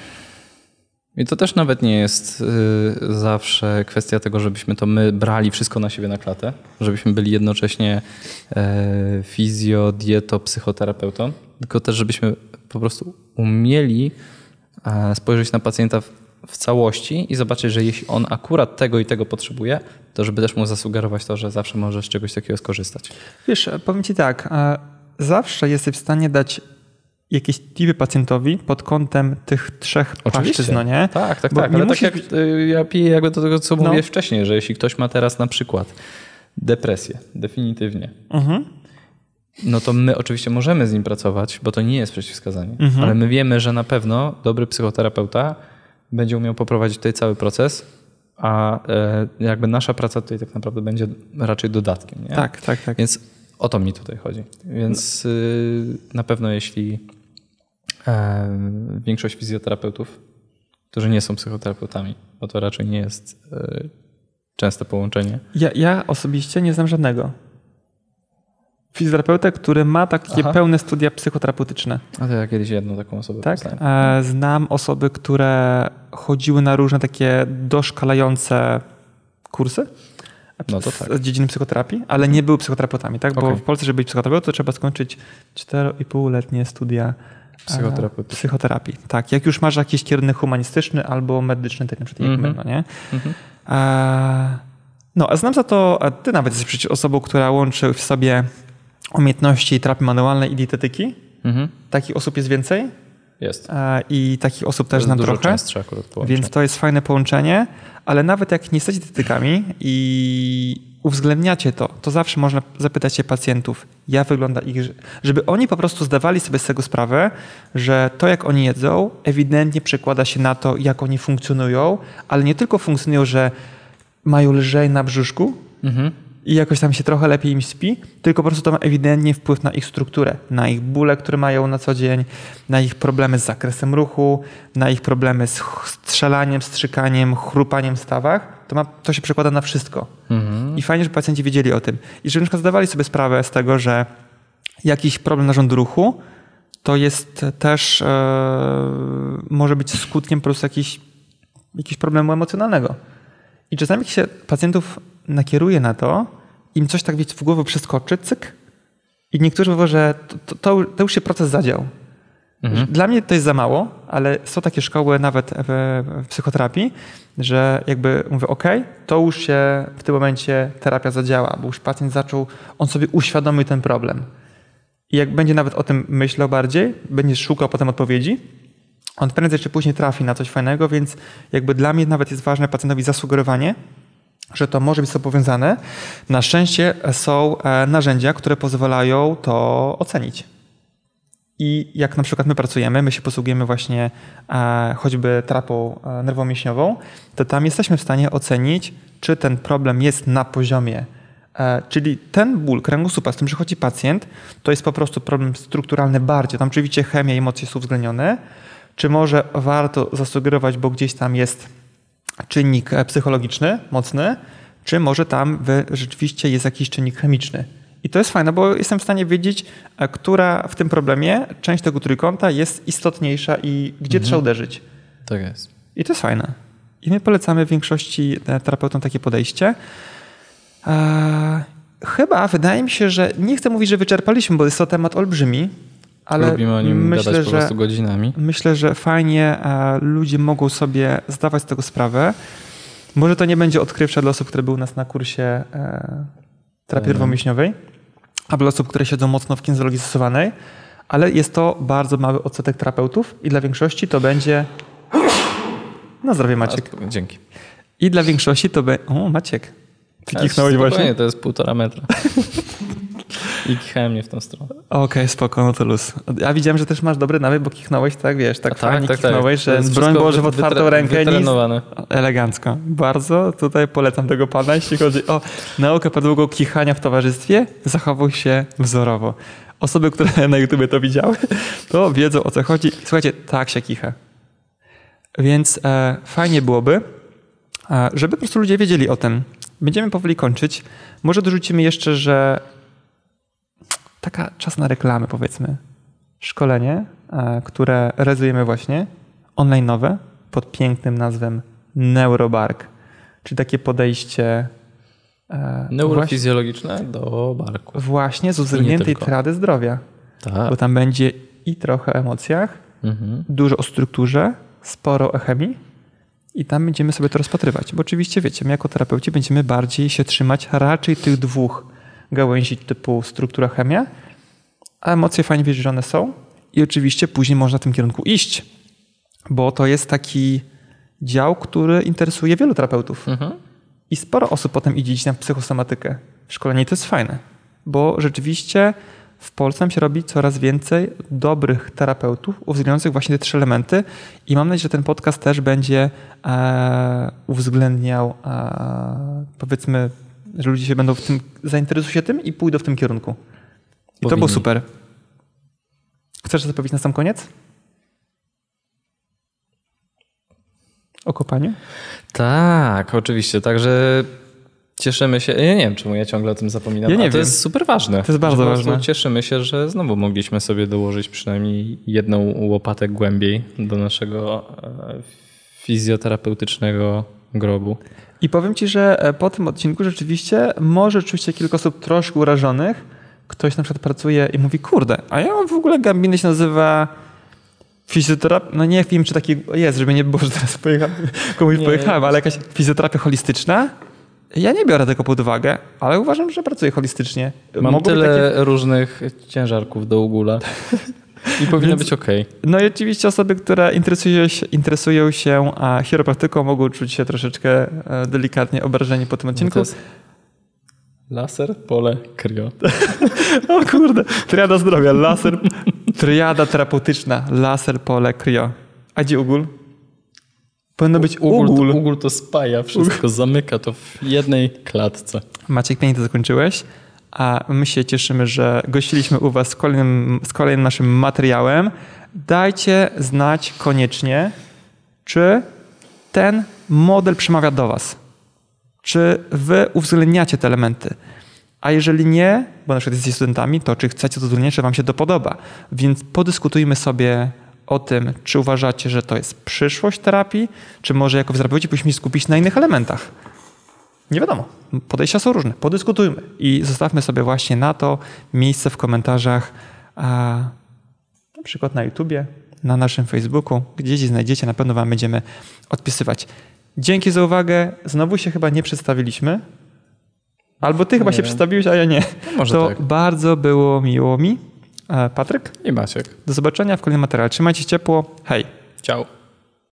I to też nawet nie jest y, zawsze kwestia tego, żebyśmy to my brali wszystko na siebie na klatę, żebyśmy byli jednocześnie y, fizjo, dieto, psychoterapeutą, tylko też żebyśmy po prostu umieli y, spojrzeć na pacjenta w, w, całości i zobaczyć, że jeśli on akurat tego i tego potrzebuje, to żeby też mu zasugerować to, że zawsze może z czegoś takiego skorzystać. Wiesz, powiem ci tak, zawsze jesteś w stanie dać jakieś tipy pacjentowi pod kątem tych trzech płaszczyzn, no nie? Tak, tak, Bo tak. Ale musi... tak jak y, ja piję jakby do tego, co no. mówię wcześniej, że jeśli ktoś ma teraz na przykład depresję, definitywnie, mhm. no to my oczywiście możemy z nim pracować, bo to nie jest przeciwwskazanie, mhm. ale my wiemy, że na pewno dobry psychoterapeuta będzie umiał poprowadzić tutaj cały proces, a e, jakby nasza praca tutaj tak naprawdę będzie raczej dodatkiem. Nie? Tak, tak, tak. Więc o to mi tutaj chodzi. Więc no. na pewno jeśli większość fizjoterapeutów, którzy nie są psychoterapeutami, bo to raczej nie jest e, częste połączenie. Ja, ja osobiście nie znam żadnego fizjoterapeutę, który ma takie Aha. pełne studia psychoterapeutyczne. A to ja kiedyś jedną taką osobę Tak? E, znam osoby, które chodziły na różne takie doszkalające kursy no to tak. z dziedziny psychoterapii, ale nie były psychoterapeutami, tak? Bo okay. w Polsce, żeby być psychoterapeutą, to trzeba skończyć 4,5-letnie studia Psychoterapii. Psychoterapii, tak. Jak już masz jakiś kierunek humanistyczny albo medyczny, tak na przykład mm -hmm. jak my, no nie? Mm -hmm. a, no, a znam za to, ty nawet jesteś przecież osobą, która łączy w sobie umiejętności terapii manualnej i dietetyki. -hmm. Takich osób jest więcej? Jest. I takich osób też znam trochę. Więc to jest fajne połączenie, ale nawet jak nie jesteście dietetykami i uwzględniacie to, to zawsze można zapytać się pacjentów, jak wygląda ich, żeby oni po prostu zdawali sobie z tego sprawę, że to jak oni jedzą ewidentnie przekłada się na to, jak oni funkcjonują, ale nie tylko funkcjonują, że mają lżej na brzuszku, mhm. I jakoś tam się trochę lepiej im śpi, tylko po prostu to ma ewidentnie wpływ na ich strukturę, na ich bóle, które mają na co dzień, na ich problemy z zakresem ruchu, na ich problemy z strzelaniem, strzykaniem, chrupaniem w stawach. To, ma, to się przekłada na wszystko. Mhm. I fajnie, że pacjenci wiedzieli o tym. I że na przykład zdawali sobie sprawę z tego, że jakiś problem narządu ruchu to jest też, e, może być skutkiem po prostu jakiś, jakiegoś problemu emocjonalnego. I czasami się pacjentów nakieruje na to, im coś tak wiecie, w głowę przeskoczy, cyk. I niektórzy mówią, że to, to, to już się proces zadział. Mhm. Dla mnie to jest za mało, ale są takie szkoły nawet w, w psychoterapii, że jakby mówię, ok, to już się w tym momencie terapia zadziała, bo już pacjent zaczął, on sobie uświadomił ten problem. I jak będzie nawet o tym myślał bardziej, będzie szukał potem odpowiedzi, on prędzej czy później trafi na coś fajnego, więc jakby dla mnie nawet jest ważne pacjentowi zasugerowanie, że to może być z powiązane. Na szczęście są e, narzędzia, które pozwalają to ocenić. I jak na przykład my pracujemy, my się posługujemy właśnie e, choćby trapą e, nerwomięśniową, to tam jesteśmy w stanie ocenić, czy ten problem jest na poziomie czyli ten ból kręgosłupa, z tym przychodzi pacjent, to jest po prostu problem strukturalny bardziej. Tam oczywiście chemia i emocje są uwzględnione. Czy może warto zasugerować, bo gdzieś tam jest czynnik e, psychologiczny mocny, czy może tam rzeczywiście jest jakiś czynnik chemiczny. I to jest fajne, bo jestem w stanie wiedzieć, e, która w tym problemie część tego trójkąta jest istotniejsza i gdzie mhm. trzeba uderzyć. Tak jest. I to jest fajne. I my polecamy większości terapeutom takie podejście. E, chyba wydaje mi się, że nie chcę mówić, że wyczerpaliśmy, bo jest to temat olbrzymi, ale Lubimy o nim myślę, gadać po prostu godzinami. Myślę, że fajnie e, ludzie mogą sobie zdawać z tego sprawę. Może to nie będzie odkrywcze dla osób, które były u nas na kursie e, terapii nerwomięśniowej, a dla osób, które siedzą mocno w kinezologii stosowanej, ale jest to bardzo mały odsetek terapeutów i dla większości to będzie... Na zdrowie Maciek. A, dzięki. I dla większości to będzie... O, Maciek. Ty kichnąłeś właśnie? to jest półtora metra. I kichałem mnie w tą stronę. Okej, okay, spoko, no to luz. Ja widziałem, że też masz dobry nawyk, bo kichnąłeś, tak wiesz, tak, tak fajnie tak, kichnąłeś, tak. że broń Boże w otwartą rękę. Wytrenowane. Elegancko. Bardzo tutaj polecam tego pana, jeśli chodzi o naukę podłogą kichania w towarzystwie, zachował się wzorowo. Osoby, które na YouTube to widziały, to wiedzą o co chodzi. Słuchajcie, tak się kicha. Więc e, fajnie byłoby, e, żeby po prostu ludzie wiedzieli o tym. Będziemy powoli kończyć. Może dorzucimy jeszcze, że taka czas na reklamy, powiedzmy. Szkolenie, e, które realizujemy właśnie, online nowe, pod pięknym nazwem Neurobark. Czyli takie podejście e, Neurofizjologiczne właśnie, do barku. Właśnie z uwzględniętej trady zdrowia. Tak. Bo tam będzie i trochę o emocjach, mhm. dużo o strukturze, sporo o chemii i tam będziemy sobie to rozpatrywać. Bo oczywiście, wiecie, my jako terapeuci będziemy bardziej się trzymać raczej tych dwóch gałęzi typu struktura, chemia, a emocje fajnie wiedzieć, że one są i oczywiście później można w tym kierunku iść, bo to jest taki dział, który interesuje wielu terapeutów. Mhm. I sporo osób potem idzie na psychosomatykę. Szkolenie to jest fajne, bo rzeczywiście w Polsce się robi coraz więcej dobrych terapeutów uwzględniających właśnie te trzy elementy i mam nadzieję, że ten podcast też będzie e, uwzględniał e, powiedzmy, że ludzie się będą w tym, zainteresują się tym i pójdą w tym kierunku. I Powinni. to było super. Chcesz coś powiedzieć na sam koniec? O kopaniu? Tak, oczywiście. Także Cieszymy się, ja nie wiem czemu ja ciągle o tym zapominam, ja nie to wiem. jest super ważne. To jest bardzo ważne. Cieszymy się, że znowu mogliśmy sobie dołożyć przynajmniej jedną łopatę głębiej do naszego e, fizjoterapeutycznego grobu. I powiem Ci, że e, po tym odcinku rzeczywiście może czuć się kilka osób troszkę urażonych. Ktoś na przykład pracuje i mówi, kurde, a ja mam w ogóle gambinę się nazywa fizjoterapia, no nie wiem, czy taki jest, żeby nie było, że teraz pojechałem, komuś nie, pojechałem, ale jakaś fizjoterapia holistyczna ja nie biorę tego pod uwagę, ale uważam, że pracuję holistycznie. Mam Mogą tyle takie... różnych ciężarków do ugula. I powinno Więc, być ok. No i oczywiście osoby, które interesują się, interesują się a chiropraktyką, mogą czuć się troszeczkę e, delikatnie obrażeni po tym no odcinku. Laser, pole, krio. o kurde, triada zdrowia, laser, triada terapeutyczna, laser, pole, krio. A gdzie ugól? Powinno być Ugul, ugul. To, ugul to spaja wszystko, zamyka to w jednej klatce. Maciek, pięknie to zakończyłeś. A my się cieszymy, że gościliśmy u Was z kolejnym, z kolejnym naszym materiałem. Dajcie znać koniecznie, czy ten model przemawia do Was. Czy Wy uwzględniacie te elementy. A jeżeli nie, bo na przykład jesteście studentami, to czy chcecie to uwzględniać, czy Wam się to podoba. Więc podyskutujmy sobie o tym, czy uważacie, że to jest przyszłość terapii, czy może jako terapeuci powinniśmy skupić na innych elementach. Nie wiadomo. Podejścia są różne. Podyskutujmy i zostawmy sobie właśnie na to miejsce w komentarzach, a na przykład na YouTubie, na naszym Facebooku, gdzieś znajdziecie, na pewno Wam będziemy odpisywać. Dzięki za uwagę. Znowu się chyba nie przedstawiliśmy. Albo Ty chyba Nie się wiem. przedstawiłeś, a ja nie. No może to tak. bardzo było miło mi. E, Patryk, I Maciek. do zobaczenia w kolejnym materiale. Trzymajcie się ciepło. Hej. Ciao.